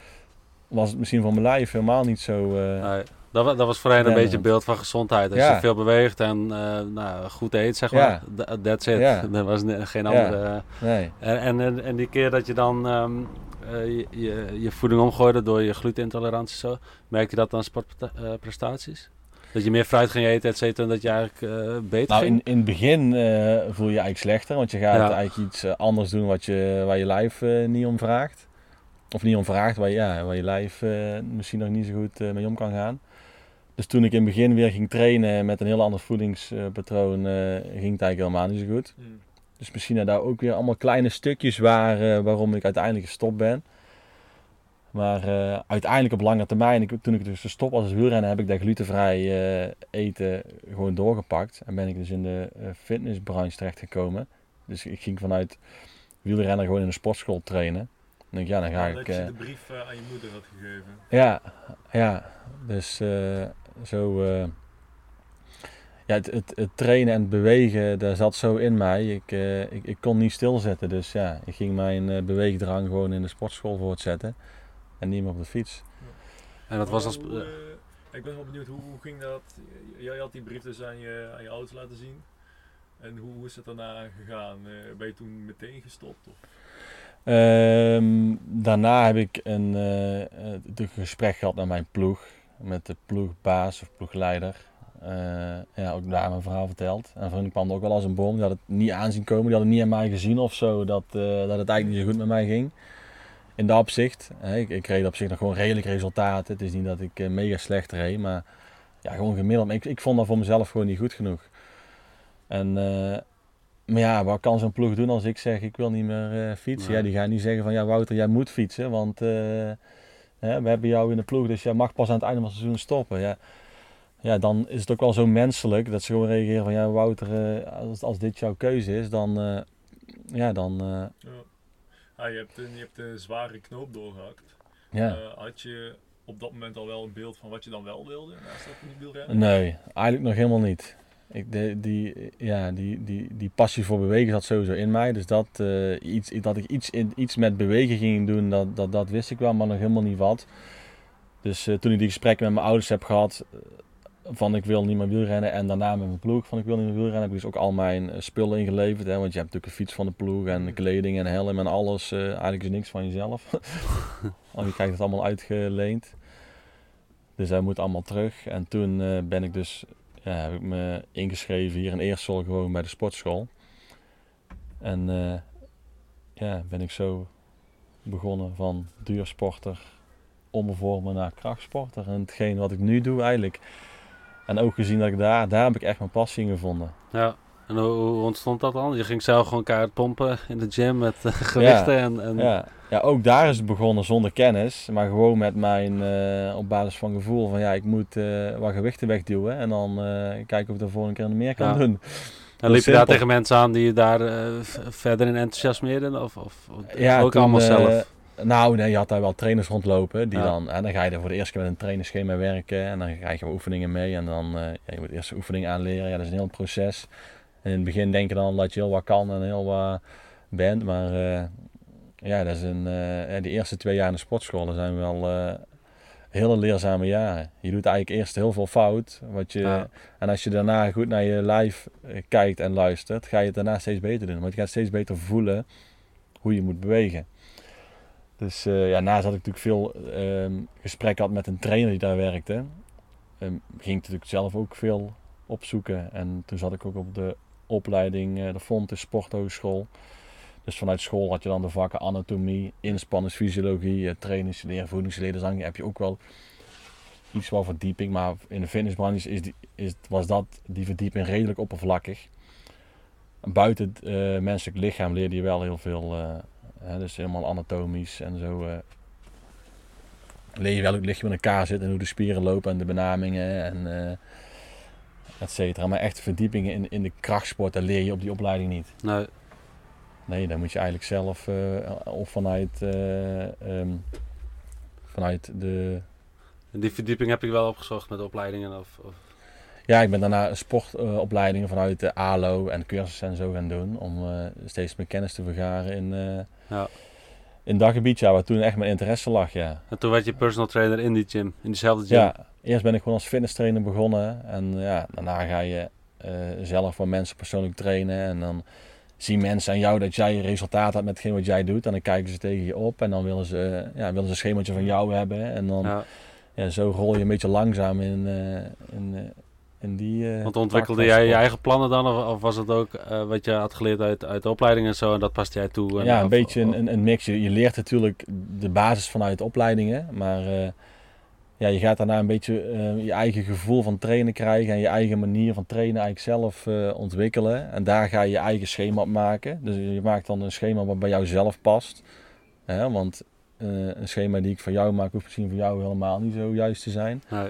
was het misschien voor mijn lijf helemaal niet zo. nee. Dat, dat was voor hen een beetje een beeld van gezondheid. Als Ja. je veel beweegt en eh, nou, goed eet, zeg maar. Th- That's it. Ja. Er was geen andere... nee. En, en, en, die keer dat je dan ehm, eh, je, je, je voeding omgooide door je glutenintolerantie zo, merk je dat aan sportprestaties? dat je meer fruit ging eten, et cetera, en dat je eigenlijk eh, beter Nou, ging? in, in het begin eh, voel je je eigenlijk slechter, want je gaat Ja. eigenlijk iets eh, anders doen wat je, waar je lijf eh, niet om vraagt. Of niet om vraagt, waar je, ja, waar je lijf eh, misschien nog niet zo goed eh, mee om kan gaan. Dus toen ik in het begin weer ging trainen met een heel ander voedingspatroon, eh, ging het eigenlijk helemaal niet zo goed. Mm. Dus misschien dat daar ook weer allemaal kleine stukjes waren waarom ik uiteindelijk gestopt ben. Maar uh, uiteindelijk op lange termijn, ik, toen ik dus gestopt als wielrenner, heb ik dat glutenvrij uh, eten gewoon doorgepakt. En ben ik dus in de uh, fitnessbranche terechtgekomen. Dus ik ging vanuit wielrenner gewoon in een sportschool trainen. En denk, ja, dan ga ja, ik... Dat je de brief aan je moeder had gegeven. Ja, ja. Dus zo... ja, het, het, het, trainen en het bewegen, dat zat zo in mij. Ik, ik, ik kon niet stilzetten. Dus ja, ik ging mijn beweegdrang gewoon in de sportschool voortzetten en niet meer op de fiets. En dat was als... Uh, ik ben wel benieuwd, hoe, hoe, ging dat? Jij had die brief dus aan je, aan je ouders laten zien. En hoe, hoe is het daarna gegaan? Uh, ben je toen meteen gestopt? Of? Um, daarna heb ik een, uh, een gesprek gehad met mijn ploeg. Met de ploegbaas of ploegleider. ja, ook daar mijn verhaal verteld. En van kwam er ook wel als een bom. Die had het niet aanzien komen. Die hadden niet aan mij gezien of zo. Dat, dat het eigenlijk niet zo goed met mij ging in dat opzicht. Ik, ik reed op zich nog gewoon redelijk resultaten. Het is niet dat ik eh, mega slecht reed, maar ja, gewoon gemiddeld. Ik, ik vond dat voor mezelf gewoon niet goed genoeg. En, uh, maar ja, wat kan zo'n ploeg doen als ik zeg ik wil niet meer uh, fietsen? Ja, die gaan niet zeggen van ja Wouter, jij moet fietsen, want uh, hè, we hebben jou in de ploeg, dus jij mag pas aan het einde van het seizoen stoppen. Ja, ja, dan is het ook wel zo menselijk dat ze gewoon reageren van ja Wouter, als, als dit jouw keuze is, dan, ja, dan, ja. Ah, je, hebt een, je hebt een zware knoop doorgehakt. Ja. Uh, had je op dat moment al wel een beeld van wat je dan wel wilde naast dat wielrennen? Nee, eigenlijk nog helemaal niet. Ik, de, die, ja, die, die, die passie voor bewegen zat sowieso in mij. Dus dat, uh, iets, dat ik iets, in, iets met bewegen ging doen, dat, dat, dat wist ik wel, maar nog helemaal niet wat. Dus uh, toen ik die gesprekken met mijn ouders heb gehad, van ik wil niet meer wielrennen en daarna met mijn ploeg van ik wil niet meer wielrennen, heb ik dus ook al mijn eh, spullen ingeleverd. Hè, want je hebt natuurlijk een fiets van de ploeg en mm. kleding en helm en alles. Uh, eigenlijk is niks van jezelf. Al je krijgt het allemaal uitgeleend. Dus hij moet allemaal terug. En toen uh, ben ik dus, ja, heb ik me ingeschreven hier in Eersel gewoon bij de sportschool. En uh, ja, ben ik zo begonnen van duursporter omvormen naar krachtsporter. En hetgeen wat ik nu doe eigenlijk en ook gezien dat ik daar, daar heb ik echt mijn passie in gevonden. Ja, en hoe, ontstond dat dan? Je ging zelf gewoon kaart pompen in de gym met uh, gewichten ja, en, en... Ja. ja, ook daar is het begonnen zonder kennis. Maar gewoon met mijn, uh, op basis van gevoel van ja, ik moet uh, wat gewichten wegduwen. En dan kijken of ik de volgende keer meer kan ja. doen. En liep je daar tegen mensen aan die je daar verder in enthousiasmeerden? Of, of, ja, ook toen, allemaal zelf? Nou, nee, je had daar wel trainers rondlopen. Die dan, en dan ga je er voor de eerste keer met een trainerschema werken. En dan krijg je oefeningen mee. En dan uh, ja, je moet eerst oefening aanleren. Ja, dat is een heel proces. En in het begin denk je dan dat je heel wat kan en heel wat bent. Maar uh, ja, dat is een, uh, die eerste twee jaar in de sportschool zijn wel hele leerzame jaren. Je doet eigenlijk eerst heel veel fout. Wat je. En als je daarna goed naar je lijf kijkt en luistert, ga je het daarna steeds beter doen. Want je gaat steeds beter voelen hoe je moet bewegen. Dus uh, ja, naast dat ik natuurlijk veel um, gesprekken had met een trainer die daar werkte, um, ging ik natuurlijk zelf ook veel opzoeken. En toen zat ik ook op de opleiding, uh, de Fonte Sporthogeschool. Dus vanuit school had je dan de vakken anatomie, inspanningsfysiologie, uh, trainingsleer, voedingsleer. Dus dan heb je ook wel iets wat verdieping. Maar in de fitnessbranche is die, is, was dat, die verdieping redelijk oppervlakkig. buiten het menselijk lichaam leerde je wel heel veel dus helemaal anatomisch en zo. Uh, leer je welk lichaam in elkaar zit en hoe de spieren lopen en de benamingen en uh, et cetera. Maar echt verdiepingen in, in de krachtsport, dat leer je op die opleiding niet. Nee. Nee, dan moet je eigenlijk zelf uh, of vanuit, um, vanuit de... Die verdieping heb ik wel opgezocht met opleidingen of... of... Ja, ik ben daarna sportopleidingen vanuit de ALO en cursussen en zo gaan doen. Om steeds meer kennis te vergaren in, ja. In dat gebied, ja, waar toen echt mijn interesse lag, ja. En toen werd je personal trainer in die gym, in diezelfde gym? Ja, eerst ben ik gewoon als fitness trainer begonnen. En ja, daarna ga je uh, zelf voor mensen persoonlijk trainen. En dan zien mensen aan jou dat jij resultaat hebt met hetgeen wat jij doet. En dan kijken ze tegen je op en dan willen ze, ja, willen ze een schemaatje van jou hebben. En dan, ja. ja zo rol je een beetje langzaam in, uh, in, uh, in die. Want ontwikkelde jij je eigen plannen dan? Of, of was het ook wat je had geleerd uit, uit de opleiding en zo en dat paste jij toe? En ja, een of, beetje een, een, mix. Je, je, leert natuurlijk de basis vanuit opleidingen, maar ja, je gaat daarna een beetje je eigen gevoel van trainen krijgen en je eigen manier van trainen eigenlijk zelf ontwikkelen. En daar ga je je eigen schema op maken. Dus je maakt dan een schema wat bij jou zelf past. want eh, een schema die ik voor jou maak, hoeft misschien voor jou helemaal niet zo juist te zijn. Nee.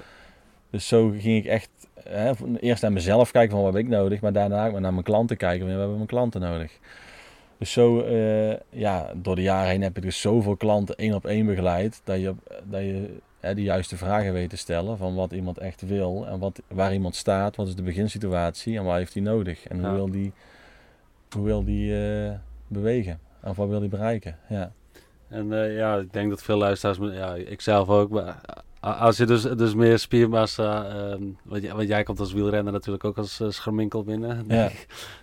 Dus zo ging ik echt hè, eerst naar mezelf kijken van wat heb ik nodig, maar daarna ook naar mijn klanten kijken van wat hebben mijn klanten nodig. Dus zo, eh, ja, door de jaren heen heb ik dus zoveel klanten één op één begeleid, dat je, dat je hè, de juiste vragen weet te stellen van wat iemand echt wil en wat, waar iemand staat, wat is de beginsituatie en wat heeft hij nodig en hoe Ja. wil die, hoe wil die eh, bewegen en wat wil hij bereiken. Ja. En eh, ja, ik denk dat veel luisteraars, me- ja, ik zelf ook, maar a- als je dus, dus meer spiermassa, ehm, want, jij, want jij komt als wielrenner natuurlijk ook als uh, scharminkel binnen. Ja.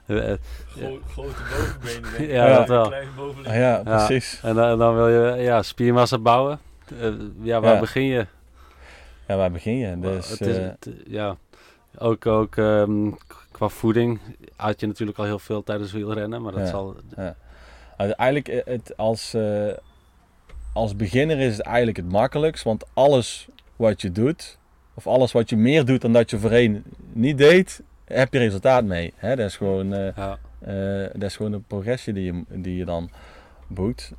Eh, eh, Gro- grote bovenbenen. Ja, dat En wel. Klein bovenlichaam. Ah, ja, Ja. precies. en, dan- en dan wil je ja, spiermassa bouwen. Eh, ja, waar Ja. begin je? Ja, waar begin je? Dus, het is, eh, het- ja, ook, ook ehm, qua voeding had je natuurlijk al heel veel tijdens wielrennen, maar dat Ja. zal... Uiteindelijk, eh, het, als, als beginner is het eigenlijk het makkelijkst. Want alles wat je doet, of alles wat je meer doet dan dat je voorheen niet deed, heb je resultaat mee. Hè? Dat, is gewoon, eh, Ja, dat is gewoon een progressie die je, die je dan boekt.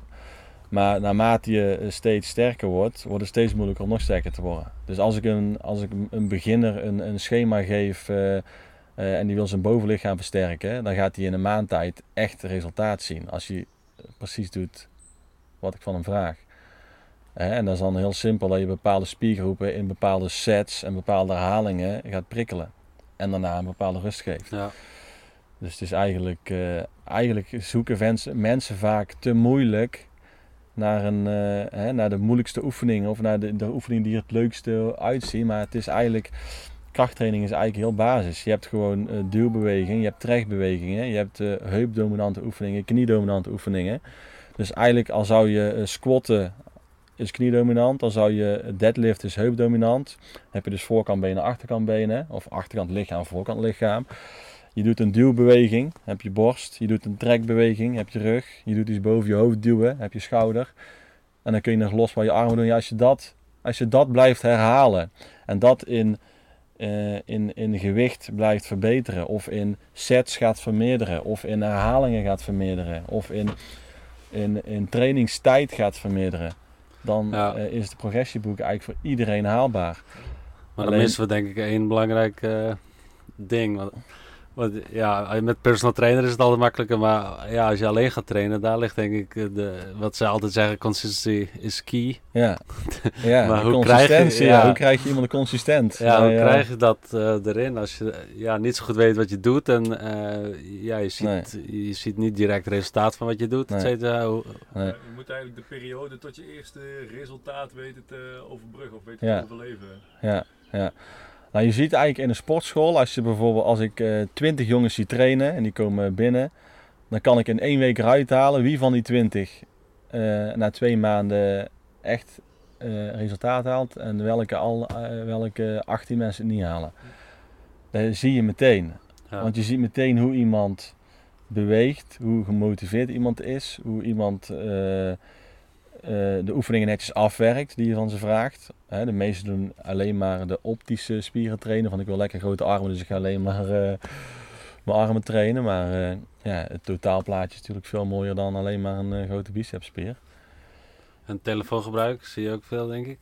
Maar naarmate je eh, steeds sterker wordt, wordt het steeds moeilijker om nog sterker te worden. Dus als ik een, als ik een beginner een, een schema geef eh, eh, en die wil zijn bovenlichaam versterken, dan gaat hij in een maand tijd echt resultaat zien. Als hij precies doet wat ik van hem vraag. En dat is dan heel simpel dat je bepaalde spiergroepen in bepaalde sets en bepaalde herhalingen gaat prikkelen. En daarna een bepaalde rust geeft. ja, Dus het is eigenlijk, eigenlijk zoeken mensen, mensen vaak te moeilijk naar, een, eh, hè, naar de moeilijkste oefening of naar de, de oefening die het leukste uitziet. Maar het is eigenlijk, krachttraining is eigenlijk heel basis. Je hebt gewoon eh, duwbeweging, je hebt trechtbewegingen, je hebt eh, heupdominante oefeningen, kniedominante oefeningen. Dus eigenlijk al zou je squatten is kniedominant, dan zou je deadlift is heupdominant. Dan heb je dus voorkant benen, achterkant benen of achterkant lichaam, voorkant lichaam. Je doet een duwbeweging, heb je borst. Je doet een trekbeweging, heb je rug. Je doet iets boven je hoofd duwen, heb je schouder. En dan kun je nog los van je armen doen. Ja, als, je dat, als je dat blijft herhalen en dat in, eh, in, in gewicht blijft verbeteren, of in sets gaat vermeerderen, of in herhalingen gaat vermeerderen, of in, in, in trainingstijd gaat vermeerderen, dan Ja. eh, is de progressieboek eigenlijk voor iedereen haalbaar. maar dan missen we denk ik één belangrijk eh, ding. Want, want ja, met personal trainer is het altijd makkelijker, maar ja, als je alleen gaat trainen, daar ligt denk ik eh, de, wat ze altijd zeggen, consistency is key. Ja, ja Maar de hoe krijg je- consistentie, ja, ja. hoe krijg je iemand consistent? Ja, hoe Nou ja, krijg je dat eh, erin als je ja, niet zo goed weet wat je doet en eh, ja, je, ziet, je ziet niet direct resultaat van wat je doet, et Nee. cetera. Hoe- Nee. Je moet eigenlijk de periode tot je eerste resultaat weten te overbruggen of weten Ja. te overleven. Ja, ja. Nou, je ziet eigenlijk in een sportschool, als je bijvoorbeeld, als ik eh, twintig jongens zie trainen en die komen binnen, dan kan ik in één week eruit halen wie van die twintig eh, na twee maanden echt eh, resultaat haalt en welke, al, welke 18 mensen het niet halen. Dat zie je meteen. ja. Want je ziet meteen hoe iemand beweegt, hoe gemotiveerd iemand is, hoe iemand de oefeningen netjes afwerkt die je van ze vraagt. Hè, de meesten doen alleen maar de optische spieren trainen, van ik wil lekker grote armen, dus ik ga alleen maar eh, mijn armen trainen. Maar eh, ja, het totaalplaatje is natuurlijk veel mooier dan alleen maar een eh, grote bicepsspier. En telefoongebruik zie je ook veel, denk ik,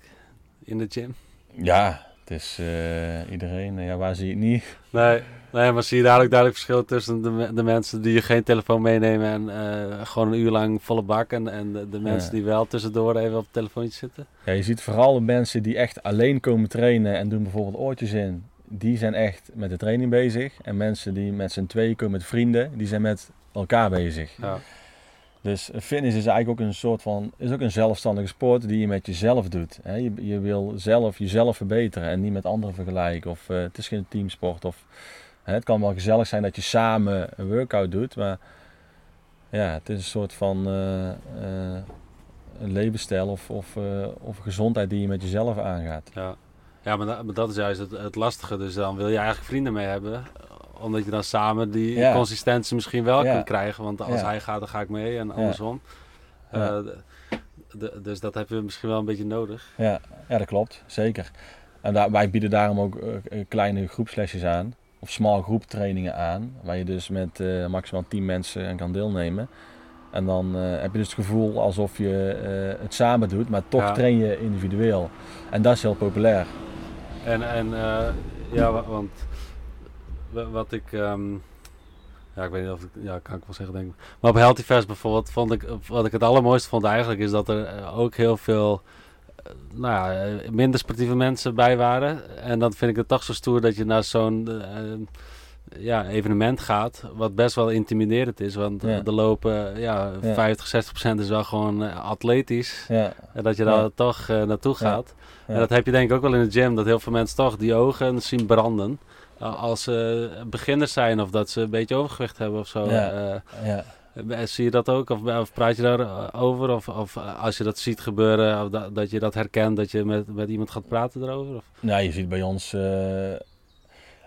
in de gym. Ja, het is eh, iedereen, ja, waar zie je het niet? Nee, nee, maar zie je ook duidelijk verschil tussen de, de mensen die geen telefoon meenemen en eh, gewoon een uur lang volle bak en, en de, de mensen Ja. die wel tussendoor even op het telefoontje zitten? Ja, je ziet vooral de mensen die echt alleen komen trainen en doen bijvoorbeeld oortjes in. Die zijn echt met de training bezig. En mensen die met z'n tweeën komen met vrienden, die zijn met elkaar bezig. Ja, Dus fitness is eigenlijk ook een soort van, is ook een zelfstandige sport die je met jezelf doet. Hè, Je, je wil zelf jezelf verbeteren en niet met anderen vergelijken. Of eh, het is geen teamsport. Of, hè, het kan wel gezellig zijn dat je samen een workout doet, maar ja, het is een soort van eh, een levensstijl of, of, of gezondheid die je met jezelf aangaat. ja. ja maar, dat, dat is juist het, het lastige. Dus dan wil je eigenlijk vrienden mee hebben, omdat je dan samen die Ja. consistentie misschien wel Ja. kunt krijgen. Want als hij gaat, dan ga ik mee en andersom. Ja. Eh, dus dat hebben we misschien wel een beetje nodig. Ja, ja dat klopt, zeker. En daar, wij bieden daarom ook eh, eh, kleine groepslesjes aan, of small groep trainingen aan, waar je dus met maximaal 10 mensen aan kan deelnemen. En dan heb je dus het gevoel alsof je het samen doet, maar toch Ja. train je individueel. En dat is heel populair. En, en ja, wa- want wa- wat ik, ehm, ja, ik weet niet of ik, ja, kan ik wel zeggen, denk ik. Maar op Healthy Fest bijvoorbeeld, vond ik, wat ik het allermooiste vond eigenlijk, is dat er eh, ook heel veel, eh, nou ja, eh, minder sportieve mensen bij waren. En dan vind ik het toch zo stoer dat je naar zo'n ja, evenement gaat, wat best wel intimiderend is. Want Ja. er lopen, ja, Ja. 50, 60 procent is wel gewoon atletisch. Ja, En dat je daar toch naartoe gaat. En dat heb je denk ik ook wel in de gym. Dat heel veel mensen toch die ogen zien branden. Uh, als ze beginners zijn of dat ze een beetje overgewicht hebben of zo. Ja. Eh, ja. eh, zie je dat ook? Of, of praat je daarover? Of, of eh, als je dat ziet gebeuren, of dat, dat je dat herkent, dat je met, met iemand gaat praten erover? Of? Nou, je ziet bij ons, eh,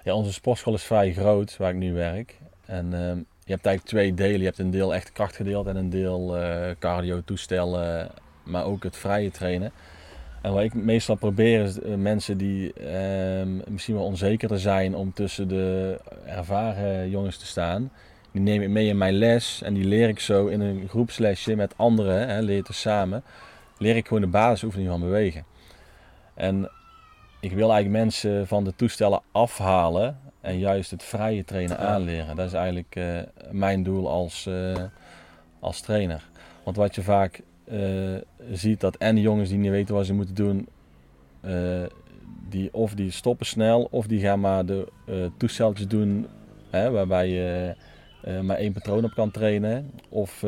ja, onze sportschool is vrij groot waar ik nu werk. En je hebt eigenlijk twee delen. Je hebt een deel echt krachtgedeelte en een deel eh, cardio toestellen, maar ook het vrije trainen. En wat ik meestal probeer is eh, mensen die ehm, misschien wel onzekerder zijn om tussen de ervaren jongens te staan. Die neem ik mee in mijn les en die leer ik zo in een groepslesje met anderen, hè, leer je het samen. Leer ik gewoon de basisoefening van bewegen. En ik wil eigenlijk mensen van de toestellen afhalen en juist het vrije trainen aanleren. Dat is eigenlijk eh, mijn doel als, eh, als trainer. Want wat je vaak eh, ziet, dat en jongens die niet weten wat ze moeten doen, eh, die, of die stoppen snel, of die gaan maar de eh toesteltjes doen hè, waarbij je maar één patroon op kan trainen. Of,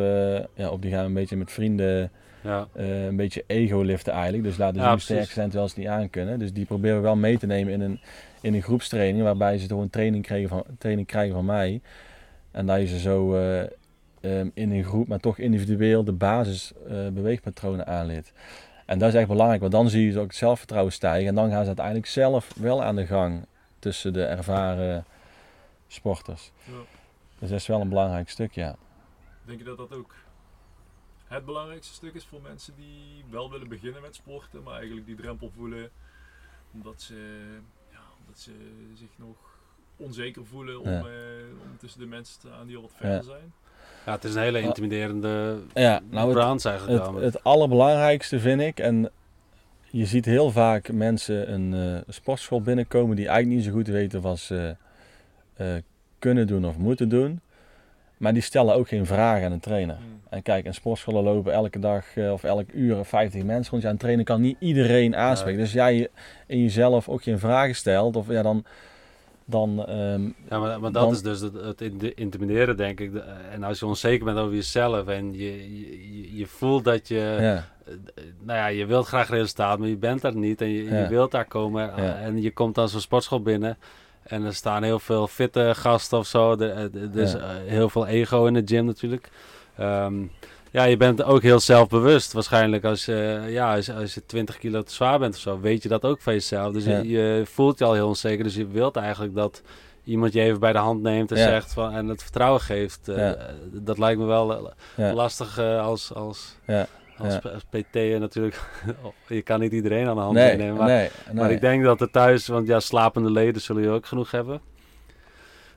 ja, of die gaan een beetje met vrienden Ja. een beetje ego liften eigenlijk. Dus laten zien Ja, sterk zijn terwijl ze het niet aan kunnen. Dus die proberen we wel mee te nemen in een, in een groepstraining waarbij ze toch een training krijgen van, training krijgen van mij. En dat je ze zo eh, ehm, in een groep, maar toch individueel de basis beweegpatronen aanleert. En dat is echt belangrijk, want dan zie je ze ook het zelfvertrouwen stijgen. En dan gaan ze uiteindelijk zelf wel aan de gang tussen de ervaren sporters. Ja. Dus dat is wel een belangrijk stuk, ja. Denk je dat dat ook het belangrijkste stuk is voor mensen die wel willen beginnen met sporten, maar eigenlijk die drempel voelen omdat ze, ja, omdat ze zich nog onzeker voelen om, Ja. eh, om tussen de mensen te staan die al wat verder Ja. zijn? Ja, het is een hele intimiderende Ja, nou het, branche eigenlijk. Het, het allerbelangrijkste vind ik, en je ziet heel vaak mensen een eh, sportschool binnenkomen die eigenlijk niet zo goed weten wat ze eh, kunnen doen of moeten doen. Maar die stellen ook geen vragen aan een trainer. Hmm. En kijk, in sportscholen lopen elke dag eh, of elk uur 50 mensen rond. Ja, een trainer kan niet iedereen aanspreken. Dus jij je in jezelf ook geen vragen stelt, of ja, dan. Dan ehm, Ja, maar, maar dat Dan- is dus het, het in- intimideren, denk ik. En als je onzeker bent over jezelf en je, je, voelt dat je, ja, eh, nou ja, je wilt graag resultaat, maar je bent daar niet en je, je wilt daar komen. En je komt dan zo'n sportschool binnen en er staan heel veel fitte gasten of zo. Er, er- er is eh, heel veel ego in de gym natuurlijk. Ehm, ja, je bent ook heel zelfbewust waarschijnlijk. Als, je ja, als, als je 20 kilo te zwaar bent of zo, weet je dat ook van jezelf. Dus Ja. je, je voelt je al heel onzeker. Dus je wilt eigenlijk dat iemand je even bij de hand neemt en Ja. zegt van, en het vertrouwen geeft. Eh, Ja. Dat lijkt me wel eh, lastig als, als, Ja. als, PT natuurlijk. je kan niet iedereen aan de hand nee, nemen. Maar, nee, maar nee. ik denk dat er thuis, want ja, slapende leden zullen je ook genoeg hebben.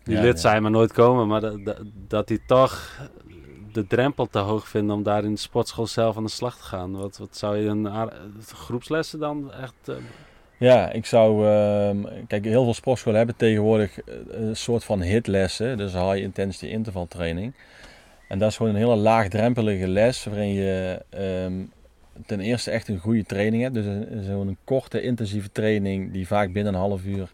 Die lid zijn, maar nooit komen. Maar dat, dat, dat die toch de drempel te hoog vinden om daar in de sportschool zelf aan de slag te gaan. Wat, wat zou je een groepslessen dan echt... eh, Ja, ik zou. ehm, kijk, heel veel sportscholen hebben tegenwoordig eh, een soort van hitlessen, dus high intensity intervaltraining. En dat is gewoon een hele laagdrempelige les waarin je ehm, ten eerste echt een goede training hebt. Dus een- zo'n korte intensieve training die vaak binnen een half uur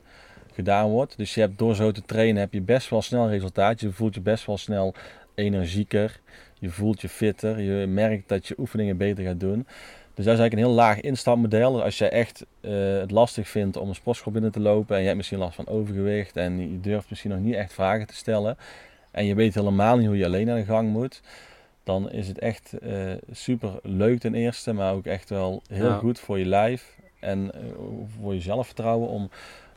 gedaan wordt. Dus je hebt door zo te trainen heb je best wel snel resultaat. Je voelt je best wel snel energieker. Je voelt je fitter. Je merkt dat je oefeningen beter gaat doen. Dus dat is eigenlijk een heel laag instapmodel. Dus als je echt eh, het lastig vindt om een sportschool binnen te lopen en je hebt misschien last van overgewicht en je durft misschien nog niet echt vragen te stellen en je weet helemaal niet hoe je alleen aan de gang moet, dan is het echt eh, super leuk ten eerste, maar ook echt wel heel Ja. goed voor je lijf en eh, voor je zelfvertrouwen om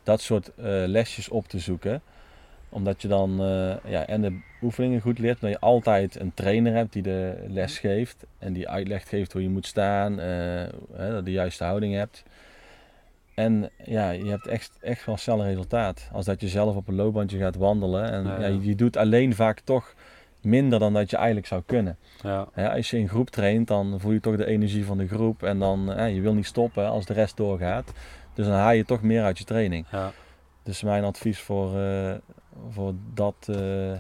dat soort lesjes op te zoeken omdat je dan eh, ja, en de oefeningen goed leert, dat je altijd een trainer hebt die de les geeft en die uitleg geeft hoe je moet staan, hè, dat je de juiste houding hebt. En ja, je hebt echt, echt wel snel een resultaat. Als dat je zelf op een loopbandje gaat wandelen. En Ja, ja, ja. je doet alleen vaak toch minder dan dat je eigenlijk zou kunnen. Ja. Als je in groep traint, dan voel je toch de energie van de groep. En dan, je wil niet stoppen als de rest doorgaat. Dus dan haal je toch meer uit je training. Ja. Dus mijn advies voor, eh, voor dat... eh,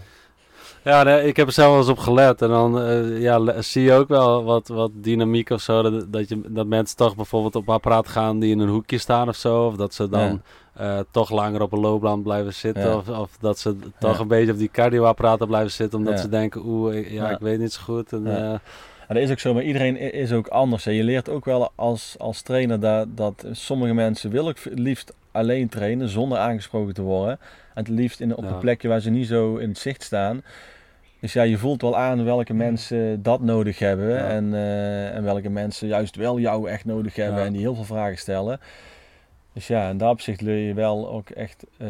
Ja, nee, ik heb er zelf wel eens op gelet. En dan eh, ja, zie je ook wel wat, wat dynamiek of zo. Dat, dat, je, dat mensen toch bijvoorbeeld op apparaat gaan die in een hoekje staan of zo. Of dat ze dan eh, toch langer op een loopband blijven zitten. Ja. Of, of dat ze toch Ja. een beetje op die cardioapparaten blijven zitten. Omdat ze denken, oeh, ik- ja, ik weet niet zo goed. En, Ja. En dat is ook zo, maar iedereen is ook anders. hè. Je leert ook wel als, als trainer dat, dat sommige mensen ook het liefst alleen trainen zonder aangesproken te worden. En het liefst in, op Ja. een plekje waar ze niet zo in het zicht staan. Dus ja, je voelt wel aan welke mensen dat nodig hebben. Ja. En, eh, en welke mensen juist wel jou echt nodig hebben Ja. en die heel veel vragen stellen. Dus ja, in dat opzicht leer je wel ook echt eh,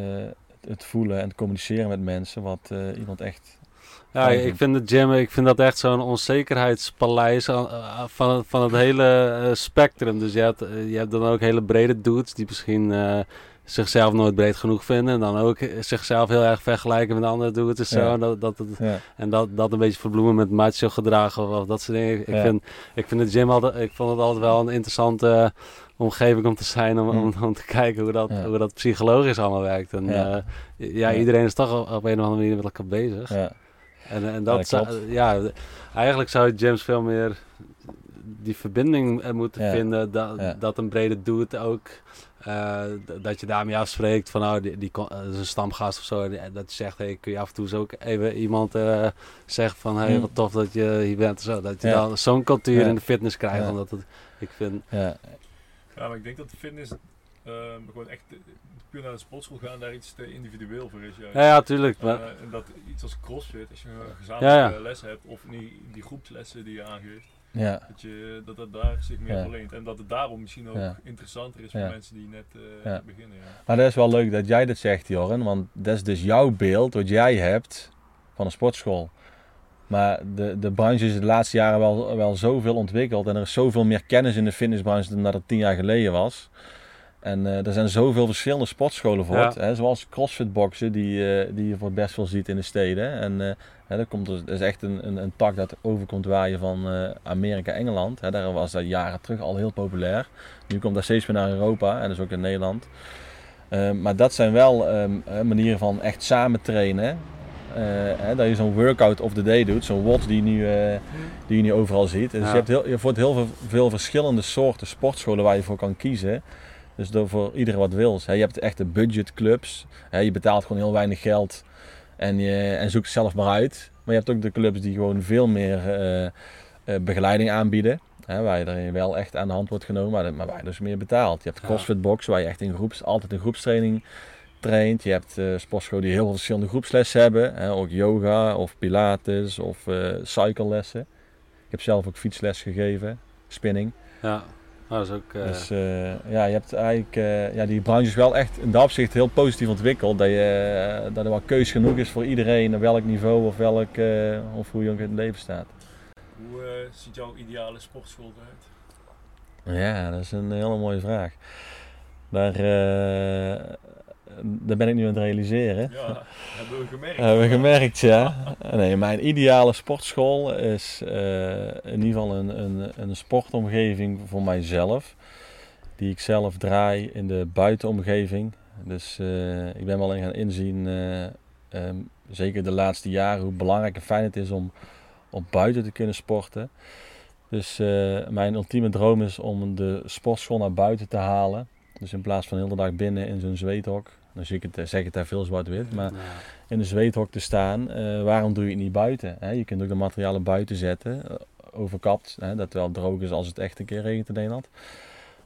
het- voelen en het communiceren met mensen. Wat eh, iemand echt... Ja, ik vind het gym, ik vind dat echt zo'n onzekerheidspaleis aan- eh, van, van het hele eh, spectrum. Dus je hebt, eh, je hebt dan ook hele brede dudes die misschien eh, zichzelf nooit breed genoeg vinden. En dan ook eh, zichzelf heel erg vergelijken met andere dudes en zo. Ja. En dat, dat, Ja, en dat, dat een beetje verbloemen met macho gedrag of, of dat soort dingen. Ik, Ja. vind, ik vind het altijd, ik vond het altijd wel een interessante eh, omgeving om te zijn. Om, om, Mm. om te kijken hoe dat, hoe dat psychologisch allemaal werkt. En Ja. iedereen is toch op op een of andere manier met elkaar bezig. ja. En, en Ja, dat, ja, de- eigenlijk zou James veel meer die verbinding eh, moeten Ja. vinden. Dat, Ja. dat een brede dude ook, eh, dat je daarmee afspreekt van nou, die, die kon- eh, is een stamgast of zo. die- Dat je zegt, hey, kun je af en toe zo ook even iemand eh, zeggen van hey, Hmm. wat tof dat je hier bent. en Zo, dat je Ja. dan zo'n cultuur Ja. in de fitness krijgt. Ja. Omdat het, ik vind, ja. Ja, maar ik denk dat de fitness ehm, gewoon echt eh, puur naar de sportschool gaan daar iets te individueel voor is. juist. ja, ja, tuurlijk. Maar, Eh, en dat iets als crossfit, als je een gezamenlijke Ja, ja. les hebt, of die, die groepslessen die je aangeeft, ja. dat, je, dat het daar zich meer Ja. verleent. En dat het daarom misschien ook Ja. interessanter is voor Ja. mensen die net eh, Ja. beginnen. Ja. Maar dat is wel leuk dat jij dat zegt, Joren. Want dat is dus jouw beeld wat jij hebt van een sportschool. Maar de, de branche is de laatste jaren wel, wel zoveel ontwikkeld. En er is zoveel meer kennis in de fitnessbranche dan dat het tien jaar geleden was. En eh, er zijn zoveel verschillende sportscholen voor. Het, Hè, zoals CrossFit boksen, die, eh, die je voor best veel ziet in de steden. En eh, hè, dat, komt, dus- dat is echt een, een, een tak dat overkomt waaien van Amerika, Engeland. Hè, daar was dat jaren terug al heel populair. Nu komt dat steeds meer naar Europa en dus ook in Nederland. Maar dat zijn wel ehm, eh, manieren van echt samen trainen. Hè, dat je zo'n workout of the day doet, zo'n watch die je nu, die je nu overal ziet. Dus Ja. je hebt heel, je hebt heel veel, veel verschillende soorten sportscholen waar je voor kan kiezen. Dus door voor iedereen wat wils. Hè. Je hebt echte budgetclubs. Hè. Je betaalt gewoon heel weinig geld en, je, en zoekt zelf maar uit. Maar je hebt ook de clubs die gewoon veel meer eh, eh, begeleiding aanbieden. Hè, waar je er wel echt aan de hand wordt genomen, maar, maar waar je dus meer betaalt. Je hebt Ja. CrossFit Box, waar je echt in groeps, altijd een groepstraining traint. Je hebt eh sportscholen die heel veel verschillende groepslessen hebben. Hè, ook yoga of pilates of eh cyclelessen. Ik heb zelf ook fietsles gegeven, spinning. ja, maar dat is ook... eh, Dus eh, ja, je hebt eigenlijk, eh, ja, die branche is wel echt in dat opzicht heel positief ontwikkeld. Dat, je, dat er wel keus genoeg is voor iedereen, op welk niveau of, welk, of hoe je ook in het leven staat. Hoe ziet jouw ideale sportschool eruit? Ja, dat is een hele mooie vraag. Daar, eh, daar ben ik nu aan het realiseren. Ja, hebben we gemerkt. Hebben we gemerkt, ja. Nee, mijn ideale sportschool is eh, in ieder geval een, een, een sportomgeving voor mijzelf. Die ik zelf draai in de buitenomgeving. Dus eh, ik ben wel in gaan inzien, eh, ehm, zeker de laatste jaren, hoe belangrijk en fijn het is om, om buiten te kunnen sporten. Dus mijn ultieme droom is om de sportschool naar buiten te halen. Dus in plaats van heel de dag binnen in zo'n zweethok. Dan zie ik het, zeg ik het daar veel zwart-wit. Maar ja. in de zweethok te staan, eh, waarom doe je het niet buiten? Hè? Je kunt ook de materialen buiten zetten, eh, overkapt, hè? dat wel droog is als het echt een keer regent in Nederland.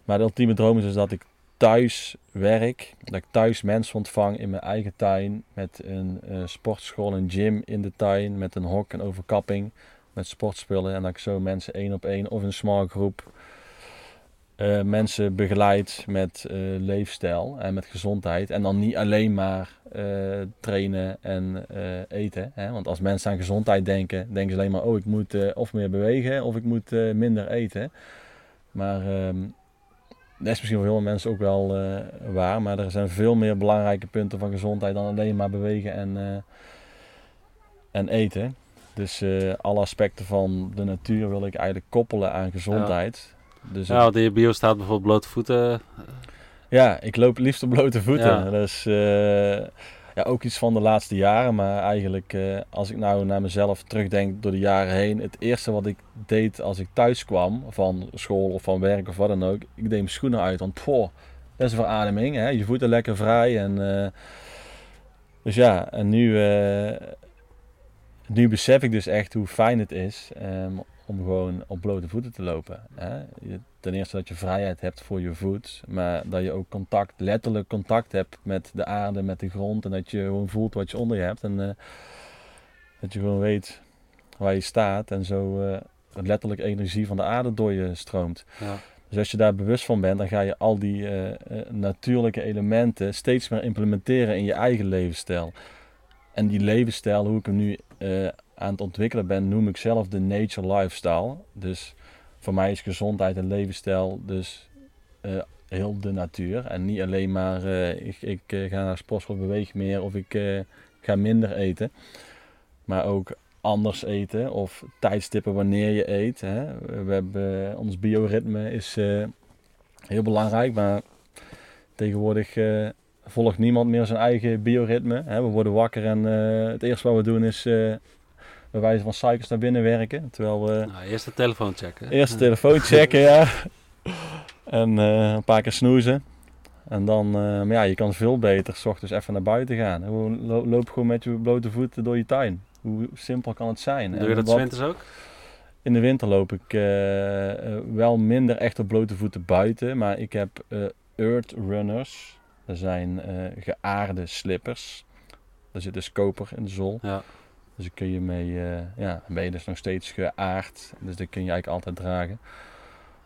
Maar de ultieme droom is dus dat ik thuis werk, dat ik thuis mensen ontvang in mijn eigen tuin, met een eh, sportschool, een gym in de tuin, met een hok, een overkapping, met sportspullen. En dat ik zo mensen één op één of in een small groep eh, mensen begeleid met eh, leefstijl en met gezondheid. En dan niet alleen maar eh, trainen en eten. Hè? Want als mensen aan gezondheid denken, denken ze alleen maar: oh, ik moet of meer bewegen of ik moet minder eten. Maar ehm, dat is misschien voor veel mensen ook wel waar. Maar er zijn veel meer belangrijke punten van gezondheid dan alleen maar bewegen en, en eten. Dus alle aspecten van de natuur wil ik eigenlijk koppelen aan gezondheid. Dus Ja, want in je bio staat bijvoorbeeld blote voeten. Ja, ik loop liefst op blote voeten. Ja. Dat is eh, ja, ook iets van de laatste jaren. Maar eigenlijk, eh, als ik nou naar mezelf terugdenk door de jaren heen. Het eerste wat ik deed als ik thuis kwam, van school of van werk of wat dan ook. Ik deed mijn schoenen uit, want poh, dat is een verademing. Hè? Je voeten lekker vrij. En, eh, dus ja, en nu, eh, nu besef ik dus echt hoe fijn het is ehm, om gewoon op blote voeten te lopen. Hè? Ten eerste dat je vrijheid hebt voor je voet, maar dat je ook contact, letterlijk contact hebt met de aarde, met de grond en dat je gewoon voelt wat je onder je hebt en eh, dat je gewoon weet waar je staat en zo eh, letterlijk energie van de aarde door je stroomt. Ja. Dus als je daar bewust van bent, dan ga je al die eh, natuurlijke elementen steeds meer implementeren in je eigen levensstijl. En die levensstijl, hoe ik hem nu aan het ontwikkelen ben, noem ik zelf de nature lifestyle. Dus voor mij is gezondheid en levensstijl dus eh, heel de natuur. En niet alleen maar eh, ik, ik eh, ga naar sportschool, beweeg meer of ik ga minder eten. Maar ook anders eten of tijdstippen wanneer je eet. Hè. We hebben, ons bioritme is heel belangrijk, maar tegenwoordig volgt niemand meer zijn eigen bioritme. We worden wakker en het eerste wat we doen is bij wijze van suikers naar binnen werken. Terwijl we Nou, eerst de telefoon checken. eerst de telefoon checken, ja. En eh, een paar keer snoezen. En dan, eh, maar ja, je kan veel beter s ochtends even naar buiten gaan. Loop gewoon met je blote voeten door je tuin. Hoe simpel kan het zijn? Doe je dat winters ook? in de winter loop ik eh, wel minder echt op blote voeten buiten. Maar ik heb earth runners. Dat zijn geaarde slippers. Daar zit dus koper in de zool. Ja. Dus daar kun je mee, eh, ja, dan ben je dus nog steeds geaard. Dus dat kun je eigenlijk altijd dragen.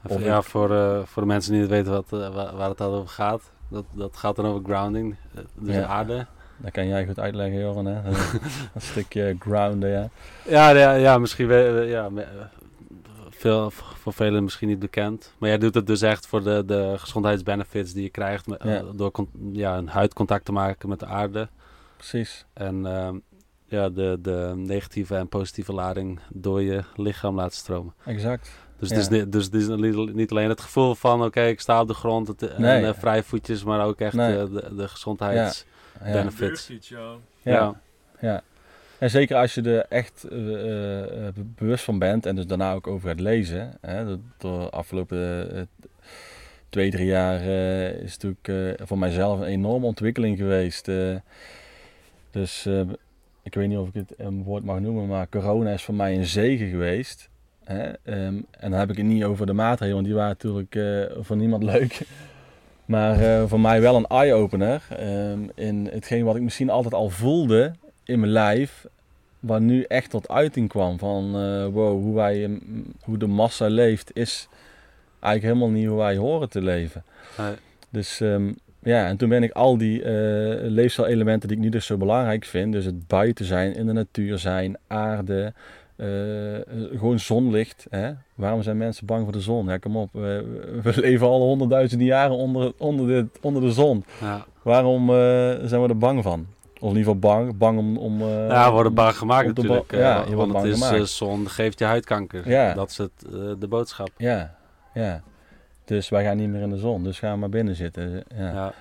Of ja, voor, eh, voor de mensen die niet weten wat, eh, waar, waar het al over gaat. Dat, dat gaat dan over grounding, dus Ja. aarde. Dat kan jij goed uitleggen, Joran. Hè? een stukje grounden, ja. Ja, ja, ja misschien ja, veel, voor velen misschien niet bekend. Maar jij doet het dus echt voor de, de gezondheidsbenefits die je krijgt met, Ja. door ja, een huidcontact te maken met de aarde. Precies. En ehm, ja, de, de negatieve en positieve lading door je lichaam laten stromen. Exact. Dus Ja. het is, niet- dus het is niet- alleen het gevoel van oké, ik sta op de grond het, en Nee. eh, vrij voetjes, maar ook echt Nee. eh, de, de gezondheids... Ja. Benefits. Beurtfiets, ja. Ja. Ja. En zeker als je er echt eh, eh, bewust van bent en dus daarna ook over gaat lezen. Hè, de, de afgelopen twee, drie jaar eh, is het natuurlijk eh, voor mijzelf een enorme ontwikkeling geweest. eh. dus eh, ik weet niet of ik het een woord mag noemen, maar corona is voor mij een zegen geweest. Hè? ehm, en dan heb ik het niet over de maatregelen, want die waren natuurlijk eh, voor niemand leuk. Maar eh, voor mij wel een eye-opener ehm, in hetgeen wat ik misschien altijd al voelde in mijn lijf, waar nu echt tot uiting kwam van eh, wow, hoe, wij, mm, hoe de massa leeft is eigenlijk helemaal niet hoe wij horen te leven. Nee. Dus ehm, ja, en toen ben ik al die eh leefstijlelementen die ik nu dus zo belangrijk vind, dus het buiten zijn, in de natuur zijn, aarde, eh, eh, gewoon zonlicht. Hè? Waarom zijn mensen bang voor de zon? Ja, kom op, we, we leven al honderdduizenden jaren onder, onder, de, onder de zon. Ja. Waarom zijn we er bang van? Of in ieder geval bang, bang om... om Ja, we worden bang gemaakt natuurlijk. ba- ja, je wordt want het is gemaakt. zon geeft je huidkanker. Ja. Dat is het, de boodschap. Ja, ja. Dus wij gaan niet meer in de zon, dus gaan we maar binnen zitten. Ja. Ja.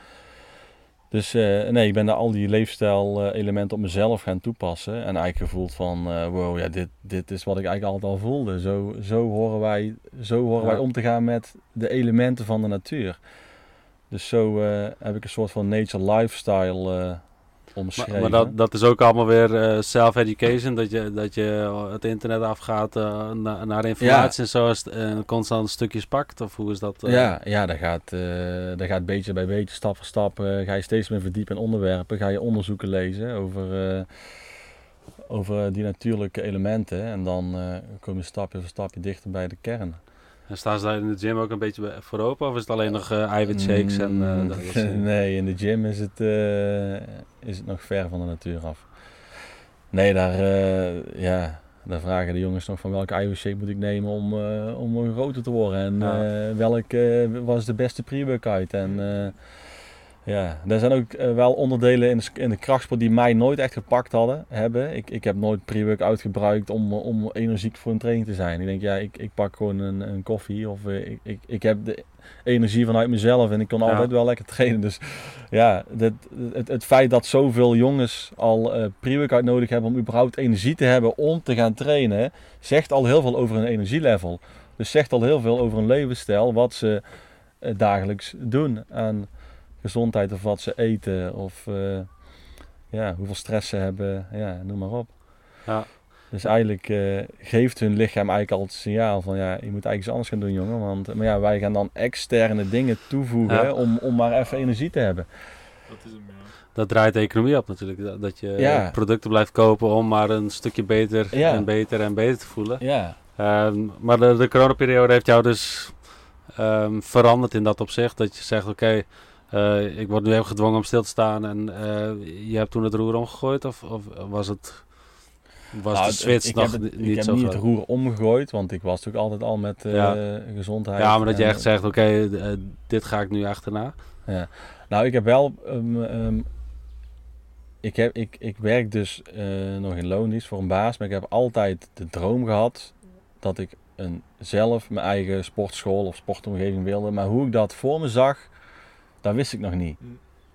Dus eh, nee, ik ben daar al die leefstijl-elementen op mezelf gaan toepassen. En eigenlijk gevoeld van, eh, wow, ja, dit, dit is wat ik eigenlijk altijd al voelde. Zo, zo horen, wij, zo horen Ja. wij om te gaan met de elementen van de natuur. Dus zo eh, heb ik een soort van nature lifestyle eh omschreven. Maar, maar dat, dat is ook allemaal weer eh, self-education. Dat je, dat je het internet afgaat eh, na- naar informatie en zo. En constant stukjes pakt. Of hoe is dat? eh? Ja, ja dat, gaat, eh, dat gaat beetje bij beetje, stap voor stap. eh, ga je steeds meer verdiepen in onderwerpen. Ga je onderzoeken lezen over, eh, over die natuurlijke elementen. En dan eh, kom je stapje voor stapje dichter bij de kern. En staan ze daar in de gym ook een beetje voor open? Of is het alleen nog eh eiwitshakes en eh, Mm, dat soort nee, in de gym is het, eh, is het nog ver van de natuur af. Nee, daar, ja, daar vragen de jongens nog van welke eiwitshake moet ik nemen om, om groter te worden. En Ja. welk was de beste pre-workout. En Ja, er zijn ook eh, wel onderdelen in de, in de krachtsport die mij nooit echt gepakt hadden, hebben. Ik, ik heb nooit pre-workout gebruikt om, om energiek voor een training te zijn. Ik denk, ja, ik, ik pak gewoon een, een koffie of eh, ik, ik, ik heb de energie vanuit mezelf en ik kon Ja. altijd wel lekker trainen. Dus ja, dit, het, het feit dat zoveel jongens al eh pre-workout nodig hebben om überhaupt energie te hebben om te gaan trainen, zegt al heel veel over hun energielevel. Dus zegt al heel veel over een levensstijl, wat ze dagelijks doen aan gezondheid of wat ze eten of eh, ja, hoeveel stress ze hebben, ja, noem maar op. Ja. Dus eigenlijk eh, geeft hun lichaam eigenlijk al het signaal van ja, je moet eigenlijk iets anders gaan doen jongen. Want, maar ja, wij gaan dan externe dingen toevoegen Ja. om, om maar even energie te hebben. Dat is hem, ja. Dat draait de economie op natuurlijk. Dat, je Ja. producten blijft kopen om maar een stukje beter Ja. en beter en beter te voelen. Ja, Ehm, maar de, de coronaperiode heeft jou dus ehm, veranderd in dat opzicht. Dat je zegt, oké, eh, ik word nu even gedwongen om stil te staan. En eh, je hebt toen het roer omgegooid? Of, of was het... Was Nou, de switch ik nog heb, het- niet ik heb zo niet het roer omgegooid, want ik was natuurlijk altijd al met eh, Ja. gezondheid. Ja, maar dat je echt zegt, oké, dit ga ik nu achterna. Ja. Nou, ik heb wel. ehm, ehm, ik, heb, ik, ik werk dus nog in loondienst voor een baas, maar ik heb altijd de droom gehad dat ik een, zelf mijn eigen sportschool of sportomgeving wilde. Maar hoe ik dat voor me zag, dat wist ik nog niet. Hm.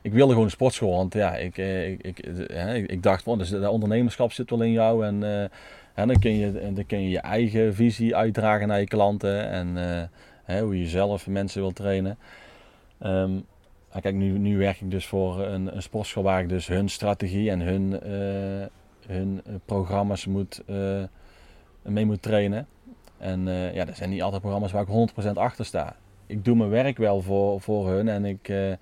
Ik wilde gewoon een sportschool, want ja, ik, eh, ik, ik, eh, hè, ik dacht, van, dus dat ondernemerschap zit wel in jou en, eh, en dan, kun je, dan kun je je eigen visie uitdragen naar je klanten en hè, hoe je zelf mensen wil trainen. Ehm, kijk, nu, nu werk ik dus voor een, een sportschool waar ik dus hun strategie en hun, hun programma's moet, mee moet trainen. En eh, ja, dat zijn niet altijd programma's waar ik 100% achter sta. Ik doe mijn werk wel voor, voor hun en ik... eh,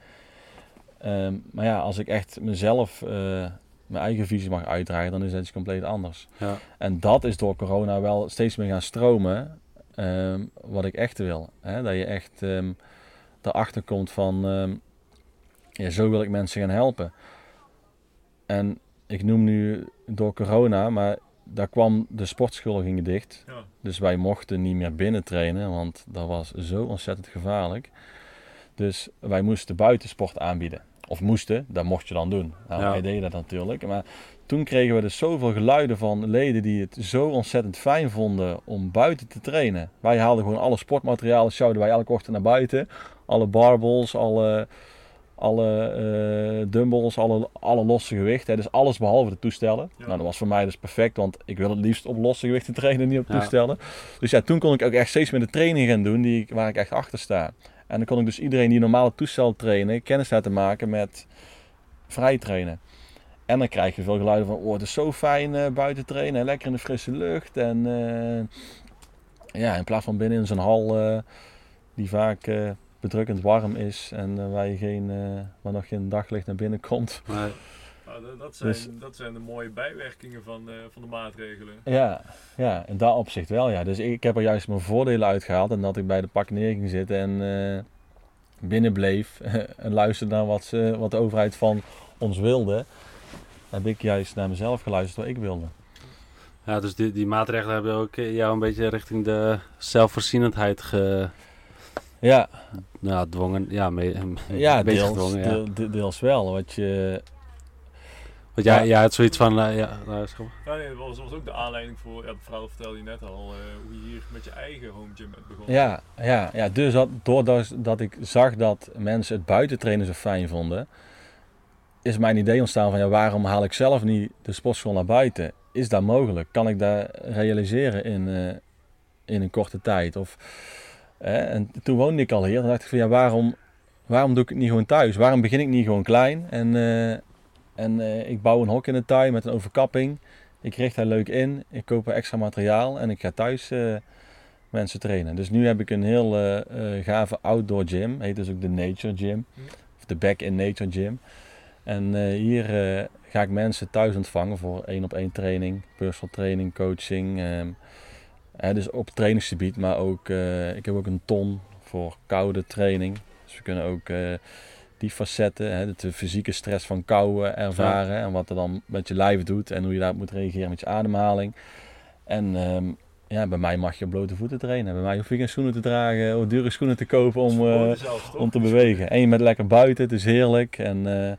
ehm, maar ja, als ik echt mezelf eh, mijn eigen visie mag uitdragen, dan is het iets compleet anders. Ja. En dat is door corona wel steeds meer gaan stromen. ehm, wat ik echt wil. Hè? Dat je echt ehm, erachter komt van, ja, zo wil ik mensen gaan helpen. En ik noem nu door corona, maar daar kwam de sportscholen gingen dicht. Ja. Dus wij mochten niet meer binnen trainen, want dat was zo ontzettend gevaarlijk. Dus wij moesten buitensport aanbieden. Of moesten, dat mocht je dan doen. Nou, Ja. wij deden dat natuurlijk. Maar toen kregen we dus zoveel geluiden van leden die het zo ontzettend fijn vonden om buiten te trainen. Wij haalden gewoon alle sportmaterialen, sjouwden wij elke ochtend naar buiten. Alle barbells, alle, alle eh, dumbbells, alle, alle losse gewichten. Dus alles behalve de toestellen. Ja. Nou, dat was voor mij dus perfect, want ik wil het liefst op losse gewichten trainen, niet op Ja. toestellen. Dus ja, toen kon ik ook echt steeds meer de training gaan doen die ik, waar ik echt achter sta. En dan kon ik dus iedereen die normale toestel trainen, kennis laten maken met vrij trainen. En dan krijg je veel geluiden van, oh het is zo fijn eh, buiten trainen, en lekker in de frisse lucht. En eh, ja, in plaats van binnen in zo'n hal eh, die vaak eh, bedrukkend warm is en eh, waar, je geen, eh, waar nog geen daglicht naar binnen komt. Maar, Nou, dat, dat, zijn, Dus- dat zijn de mooie bijwerkingen van, eh, van de maatregelen. Ja, ja, in dat opzicht wel ja. Dus ik heb er juist mijn voordelen uitgehaald en dat ik bij de pak neer ging zitten en eh, binnen bleef en luisterde naar wat, ze, wat de overheid van ons wilde. Heb ik juist naar mezelf geluisterd wat ik wilde. ja, dus die, die maatregelen hebben ook jou een beetje richting de zelfvoorzienendheid ge, Ja, nou, dwongen. Ja, mee, ja, een beetje deels, gedwongen, ja. deel- de- deels wel. Wat je, Want jij, Ja. jij had zoiets van, eh, ja, nou, zeg maar. Ja, nee, dat was, was ook de aanleiding voor, ja, het verhaal vertelde je net al, eh, hoe je hier met je eigen home gym bent begonnen. Ja, ja, ja dus dat, doordat dat ik zag dat mensen het buitentrainen zo fijn vonden, is mijn idee ontstaan van ja, waarom haal ik zelf niet de sportschool naar buiten? Is dat mogelijk? Kan ik dat realiseren in, eh, in een korte tijd? Of, en toen woonde ik al hier, dan dacht ik van ja, waarom, waarom doe ik het niet gewoon thuis? Waarom begin ik niet gewoon klein en, eh, en eh, ik bouw een hok in de tuin met een overkapping. Ik richt daar leuk in, ik koop er extra materiaal en ik ga thuis eh, mensen trainen. Dus nu heb ik een heel gave outdoor gym. Heet dus ook de Nature Gym. Of de Back in Nature Gym. En hier ga ik mensen thuis ontvangen voor één op één training, personal training, coaching. ehm, hè, dus op trainingsgebied, maar ook, eh, ik heb ook een ton voor koude training. Dus we kunnen ook eh, die facetten, hè, de fysieke stress van kou eh, ervaren. En wat er dan met je lijf doet en hoe je daarop moet reageren met je ademhaling. En ehm, ja, bij mij mag je op blote voeten trainen. Bij mij hoef je geen schoenen te dragen of dure schoenen te kopen om, uh, zelf, om te bewegen. En je bent lekker buiten, het is heerlijk. En, uh,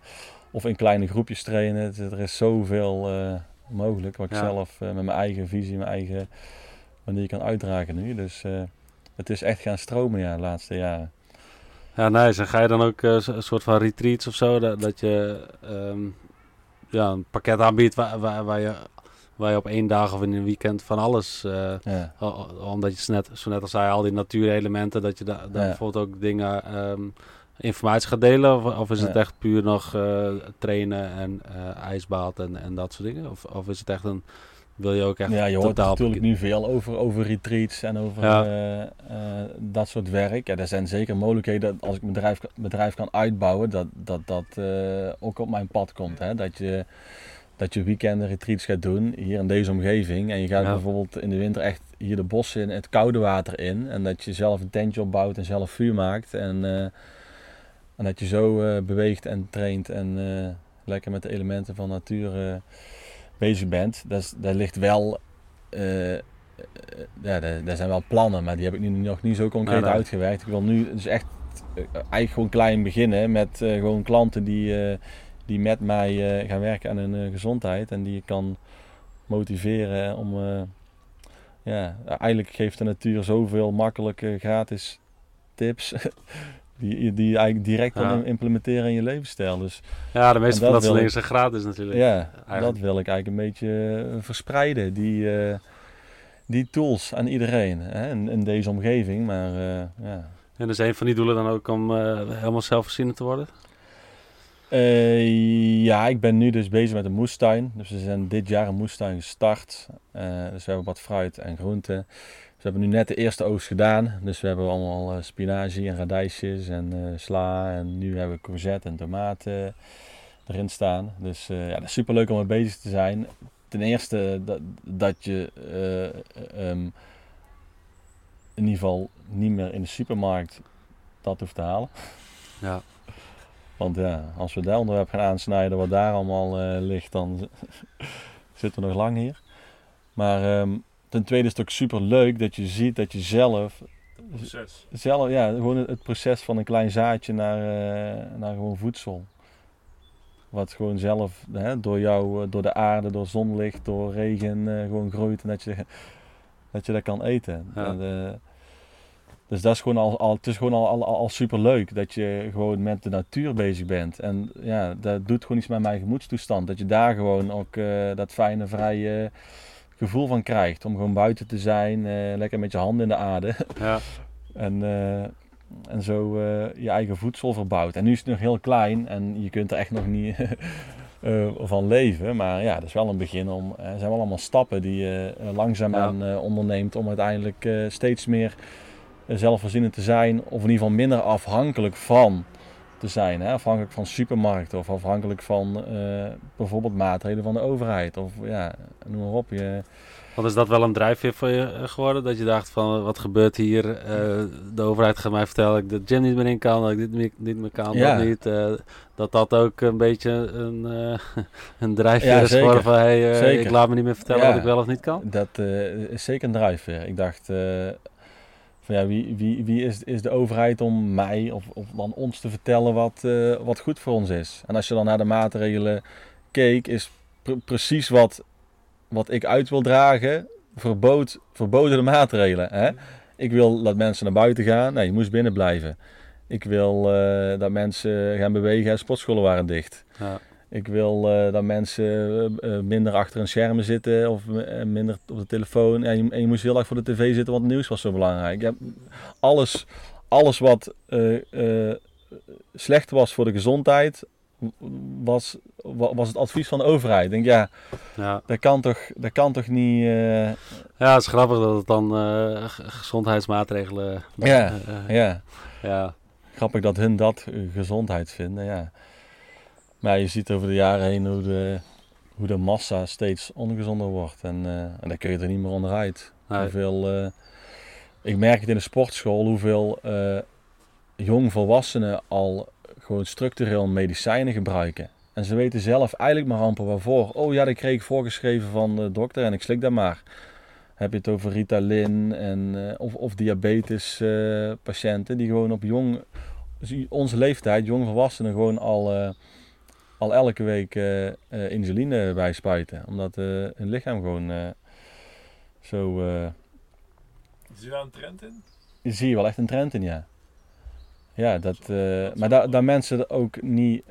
of in kleine groepjes trainen. Er is zoveel uh, mogelijk wat ik ja. zelf met mijn eigen visie, mijn eigen manier kan uitdragen nu. Dus het is echt gaan stromen ja, de laatste jaren. Ja, nice. En ga je dan ook een soort van retreats of zo? Dat, dat je um, ja, een pakket aanbiedt waar, waar, waar je waar je op één dag of in een weekend van alles. Uh, ja. Omdat je zo net, zo net als zei, al die natuurelementen, dat je daar da ja. bijvoorbeeld ook dingen, um, informatie gaat delen. Of, of is het echt puur nog uh, trainen en uh, ijsbad en, en dat soort dingen? Of, of is het echt een. Wil je ook echt. Ja, je hoort natuurlijk nu veel over, over retreats en over ja. dat soort werk. Ja, er zijn zeker mogelijkheden dat als ik mijn bedrijf, bedrijf kan uitbouwen, dat dat, dat ook op mijn pad komt. Hè? Dat je dat je weekenden retreats gaat doen hier in deze omgeving. En je gaat bijvoorbeeld in de winter echt hier de bossen in, het koude water in. En dat je zelf een tentje opbouwt en zelf vuur maakt. En, uh, en dat je zo uh, beweegt en traint en uh, lekker met de elementen van natuur bezig bent. Dat, dat ligt wel... ja, daar zijn wel plannen, maar die heb ik nu nog niet zo concreet nee, nee. uitgewerkt. Ik wil nu dus echt eigenlijk gewoon klein beginnen met gewoon klanten die die met mij uh, gaan werken aan hun uh, gezondheid en die je kan motiveren om. Uh, ja, eigenlijk geeft de natuur zoveel makkelijke gratis tips. die, die je eigenlijk direct ja. kan implementeren in je levensstijl. Dus, ja, de meeste van dat soort dingen zijn gratis natuurlijk. Ja, eigenlijk. dat wil ik eigenlijk een beetje verspreiden. Die, die tools aan iedereen hè, in, in deze omgeving. Maar, ja. En is een van die doelen dan ook om helemaal zelfvoorzienend te worden? Uh, ja, ik ben nu dus bezig met een moestuin. Dus we zijn dit jaar een moestuin gestart. Uh, dus we hebben wat fruit en groenten. We hebben nu net de eerste oogst gedaan. Dus we hebben allemaal uh, spinazie en radijsjes en sla. En nu hebben we courgette en tomaten erin staan. Dus ja, dat is super leuk om mee bezig te zijn. Ten eerste dat, dat je um, in ieder geval niet meer in de supermarkt dat hoeft te halen. Ja. Want ja, als we dat onderwerp gaan aansnijden wat daar allemaal ligt, dan zitten we nog lang hier. Maar um, ten tweede is het ook super leuk dat je ziet dat je zelf. Proces. Zelf, ja, gewoon het, proces van een klein zaadje naar, uh, naar gewoon voedsel. Wat gewoon zelf hè, door jou, eh, door de aarde, door zonlicht, door regen uh, gewoon groeit en dat je dat, je dat kan eten. Ja. En, dus dat is gewoon al, al, het is gewoon al, al, al super leuk dat je gewoon met de natuur bezig bent. En ja, dat doet gewoon iets met mijn gemoedstoestand. Dat je daar gewoon ook dat fijne, vrije gevoel van krijgt. Om gewoon buiten te zijn, uh, lekker met je handen in de aarde. Ja. en, uh, en zo je eigen voedsel verbouwt. En nu is het nog heel klein en je kunt er echt nog niet van leven. Maar ja, dat is wel een begin om. Er zijn wel allemaal stappen die je langzaamaan ja. onderneemt om uiteindelijk steeds meer zelfvoorzienend te zijn, of in ieder geval minder afhankelijk van te zijn. Hè? Afhankelijk van supermarkten of afhankelijk van uh, bijvoorbeeld maatregelen van de overheid. Of ja, noem maar op. Je... Want is dat wel een drijfveer voor je eh, geworden? Dat je dacht van wat gebeurt hier? Uh, de overheid gaat mij vertellen dat ik de gym niet meer in kan, dat ik dit niet, niet meer kan, ja. dat niet. Uh, dat dat ook een beetje een, een drijfveer ja, is geworden van hey, ik laat me niet meer vertellen ja, wat ik wel of niet kan? Dat is zeker een drijfveer. Ik dacht ja, wie, wie, wie is, is de overheid om mij of, of dan ons te vertellen wat, uh, wat goed voor ons is? En als je dan naar de maatregelen keek, is pr precies wat, wat ik uit wil dragen, verbood, verboden de maatregelen. Hè? Ik wil dat mensen naar buiten gaan, nee, je moest binnen blijven. Ik wil uh, dat mensen gaan bewegen en sportscholen waren dicht. Ja. Ik wil uh, dat mensen uh, minder achter een scherm zitten of minder op de telefoon. En je, en je, moest heel erg voor de tv zitten, want het nieuws was zo belangrijk. Ja, alles, alles wat slecht was voor de gezondheid, was, was het advies van de overheid. Ik denk, ja, ja. Dat, kan toch, dat kan toch niet... Ja, het is grappig dat het dan gezondheidsmaatregelen... Ja, ja. ja. Grappig dat hun dat gezondheid vinden, ja. Maar je ziet over de jaren heen hoe de, hoe de massa steeds ongezonder wordt. En, uh, en daar kun je er niet meer onderuit. Nee. Hoeveel, uh, ik merk het in de sportschool hoeveel uh, jongvolwassenen al gewoon structureel medicijnen gebruiken. En ze weten zelf eigenlijk maar amper waarvoor. Oh ja, dat kreeg ik voorgeschreven van de dokter en ik slik dat maar. heb je het over Ritalin en, eh, of, of diabetes eh, patiënten die gewoon op jong, onze leeftijd, jong volwassenen, gewoon al, eh, al elke week eh, eh, insuline bijspuiten. Omdat eh, hun lichaam gewoon eh, zo... eh, Zie je daar een trend in? zie je wel echt een trend in, ja. Ja, dat, eh, maar dat, dat mensen ook niet,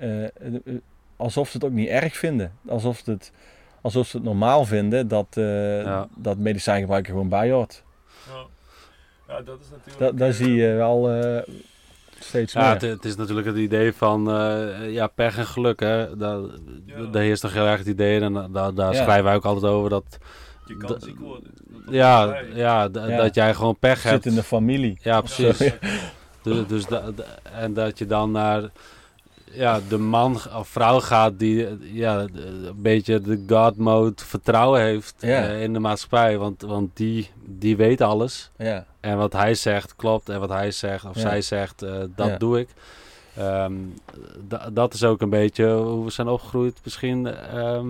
alsof ze het ook niet erg vinden. Alsof ze het, alsof ze het normaal vinden dat, eh Ja. dat medicijngebruik er gewoon bij hoort. Ja. ja, dat is natuurlijk... Dat, daar zie je wel eh, steeds Ja, meer. het, het is natuurlijk het idee van eh, ja, pech en geluk. Hè. Daar, Ja. daar heerst toch heel erg het idee. En da- daar, daar Ja. schrijven wij ook altijd over dat, Je kan dat- ziek worden. Dat- ja, ja, dat jij gewoon pech hebt. zit in de familie. Ja, precies. Dus, dus da- da- en dat je dan naar ja, de man of vrouw gaat die eh, ja, een beetje de God mode vertrouwen heeft Ja. eh, in de maatschappij. Want, want die, die weet alles. Ja, En wat hij zegt klopt. En wat hij zegt of Ja. zij zegt, eh, dat doe ik. Ehm, da- dat is ook een beetje hoe we zijn opgegroeid. Misschien. ehm,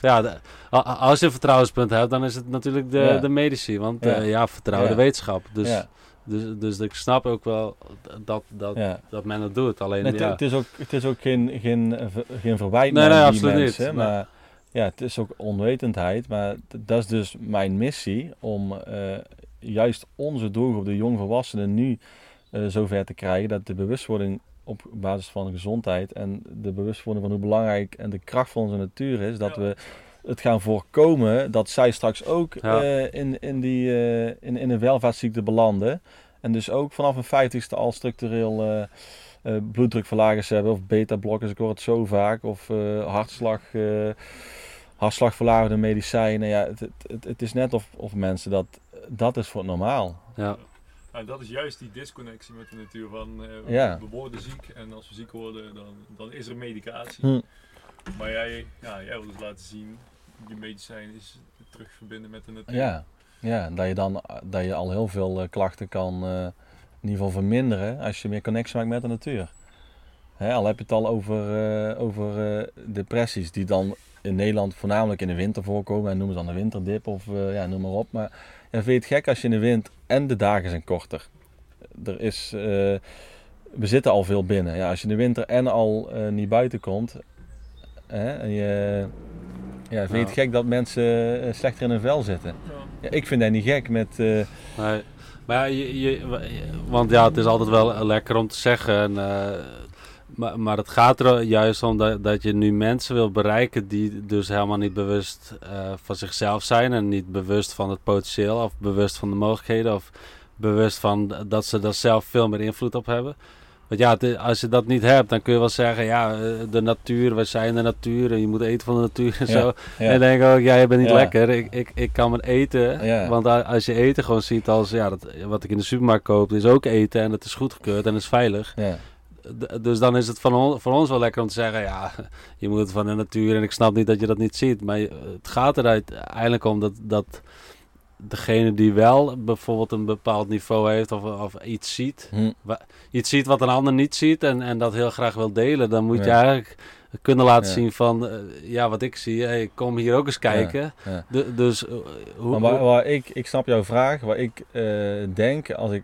ja, de- als je een vertrouwenspunt hebt, dan is het natuurlijk de, de medici. Want Ja. ja, ja vertrouw Ja. de wetenschap. Dus, ja, dus, dus ik snap ook wel dat, dat, ja. dat men het doet. Alleen Nee, het, ja. het is ook, het is ook geen, geen, eh, geen verwijt Nee, naar nee, die absoluut niet. mensen. Nee. Maar ja, het is ook onwetendheid. Maar dat is dus mijn missie om eh, juist onze doelgroep, de jongvolwassenen, nu eh, zover te krijgen dat de bewustwording op basis van gezondheid en de bewustwording van hoe belangrijk en de kracht van onze natuur is, dat Ja. we het gaan voorkomen dat zij straks ook Ja. eh, in, in, die, eh, in, in een welvaartsziekte belanden. En dus ook vanaf een vijftigste al structureel eh, bloeddrukverlagers hebben of beta-blokkers, ik hoor het zo vaak, of eh, hartslag, eh hartslagverlagende medicijnen. Ja, het, het, het, het is net of, of mensen dat, dat is voor het normaal. ja. Nou, dat is juist die disconnectie met de natuur. Van, eh, Ja. We worden ziek en als we ziek worden, dan, dan is er medicatie. Hm. Maar jij, ja, jij wil dus laten zien, die medicijn is terug verbinden met de natuur. Ja, ja dat, je dan, dat je al heel veel eh, klachten kan eh, in ieder geval verminderen als je meer connectie maakt met de natuur. Hè, al heb je het al over, eh, over depressies die dan in Nederland voornamelijk in de winter voorkomen en noemen ze dan de winterdip of ja, noem maar op. Maar ja, vind je het gek als je in de wind en de dagen zijn korter. Er is, we zitten al veel binnen. Ja, als je in de winter en al niet buiten komt, hè, en je, ja, vind je het gek dat mensen eh, slechter in hun vel zitten. Ja. Ja, ik vind dat niet gek met... eh, Nee. Maar ja, je, je, want ja, het is altijd wel lekker om te zeggen. En, eh, maar, maar het gaat er juist om dat, dat je nu mensen wil bereiken die dus helemaal niet bewust eh, van zichzelf zijn. En niet bewust van het potentieel of bewust van de mogelijkheden. Of bewust van dat ze daar zelf veel meer invloed op hebben. Want ja, het als je dat niet hebt, dan kun je wel zeggen, ja, eh, de natuur, we zijn de natuur en je moet eten van de natuur en Ja, zo. ja. En dan denk ik ook, ja, je bent niet Ja. lekker. Ik, ik, ik kan mijn eten. Want als je eten gewoon ziet als, ja, dat, wat ik in de supermarkt koop, is ook eten en het is goedgekeurd en het is veilig. dus dan is het van on- voor ons wel lekker om te zeggen, ja, je moet het van de natuur en ik snap niet dat je dat niet ziet. Maar het gaat er uiteindelijk om dat, dat degene die wel bijvoorbeeld een bepaald niveau heeft of, of iets ziet, Hm. iets ziet wat een ander niet ziet en, en dat heel graag wil delen, dan moet je eigenlijk kunnen laten Ja. zien van, eh, ja, wat ik zie, hey, kom hier ook eens kijken. ja. De- dus eh, hoe... Maar waar, ik, ik snap jouw vraag. Waar ik eh, denk, als ik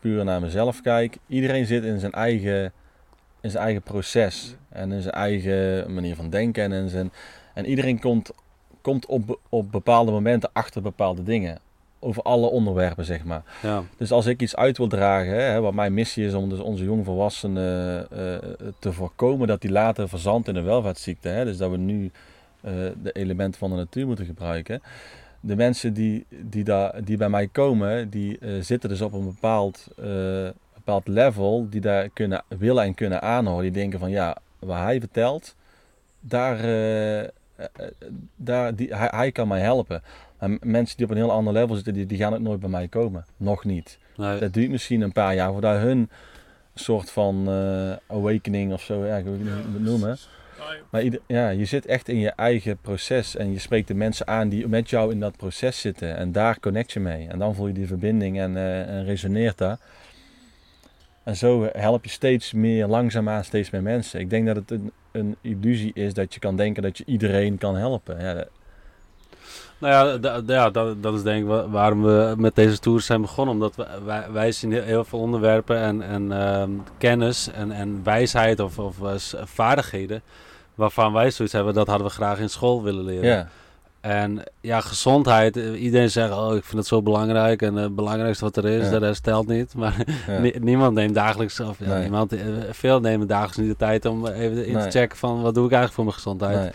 puur naar mezelf kijk, iedereen zit in zijn eigen, in zijn eigen proces. En in zijn eigen manier van denken. En, in zijn, en iedereen komt, komt op, op bepaalde momenten achter bepaalde dingen. Over alle onderwerpen, zeg maar. ja. Dus als ik iets uit wil dragen, hè, wat mijn missie is om dus onze jongvolwassenen eh, te voorkomen dat die later verzandt in een welvaartsziekte. Hè, dus dat we nu eh, de elementen van de natuur moeten gebruiken. De mensen die, die, daar, die bij mij komen, die zitten dus op een bepaald, bepaald level, die daar kunnen, willen en kunnen aanhoren. Die denken van ja, wat hij vertelt, daar, daar, die, hij, hij kan mij helpen. Mensen die op een heel ander level zitten, die, die gaan ook nooit bij mij komen. Nog niet. Nee. Dat duurt misschien een paar jaar voordat hun soort van eh, awakening of zo, ja, ik weet niet hoe je het noemen. Maar ieder, ja, je zit echt in je eigen proces en je spreekt de mensen aan die met jou in dat proces zitten. En daar connect je mee. En dan voel je die verbinding en, eh, en resoneert dat. En zo help je steeds meer, langzaamaan steeds meer mensen. Ik denk dat het een, een illusie is dat je kan denken dat je iedereen kan helpen. Ja, Nou ja, ja dat, dat is denk ik wa- waarom we met deze tour zijn begonnen. Omdat wij, wij zien heel, veel onderwerpen en, en ehm, kennis en, en wijsheid of, of s- vaardigheden. Waarvan wij zoiets hebben, dat hadden we graag in school willen leren. Ja, En ja, gezondheid. eh, Iedereen zegt, oh, ik vind het zo belangrijk. En eh, het belangrijkste wat er is, Ja. de rest telt niet. Maar ja. niemand neemt dagelijks, of ja, Nee. niemand, eh, veel nemen dagelijks niet de tijd om even in Nee. te checken van wat doe ik eigenlijk voor mijn gezondheid. Nee.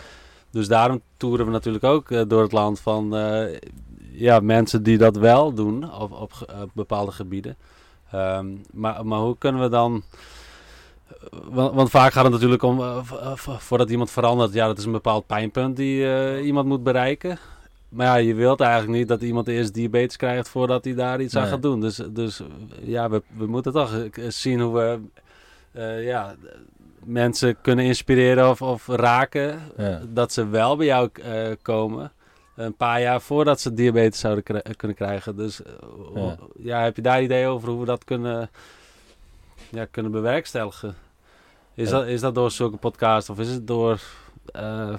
Dus daarom toeren we natuurlijk ook eh, door het land van eh, ja, mensen die dat wel doen op, op bepaalde gebieden. Ehm, maar, maar hoe kunnen we dan. Want, want vaak gaat het natuurlijk om, eh, eh, voordat iemand verandert, ja, dat is een bepaald pijnpunt die eh, iemand moet bereiken. Maar ja, je wilt eigenlijk niet dat iemand eerst diabetes krijgt voordat hij daar iets aan gaat doen. Dus, dus ja, we, we moeten toch zien hoe we ja, mensen kunnen inspireren of, of raken. Ja. Dat ze wel bij jou komen. Een paar jaar voordat ze diabetes zouden kunnen krijgen. Dus Ja. ja, heb je daar idee over hoe we dat kunnen, ja, kunnen bewerkstelligen? Is, Ja. dat, is dat door zulke podcast of is het door... eh,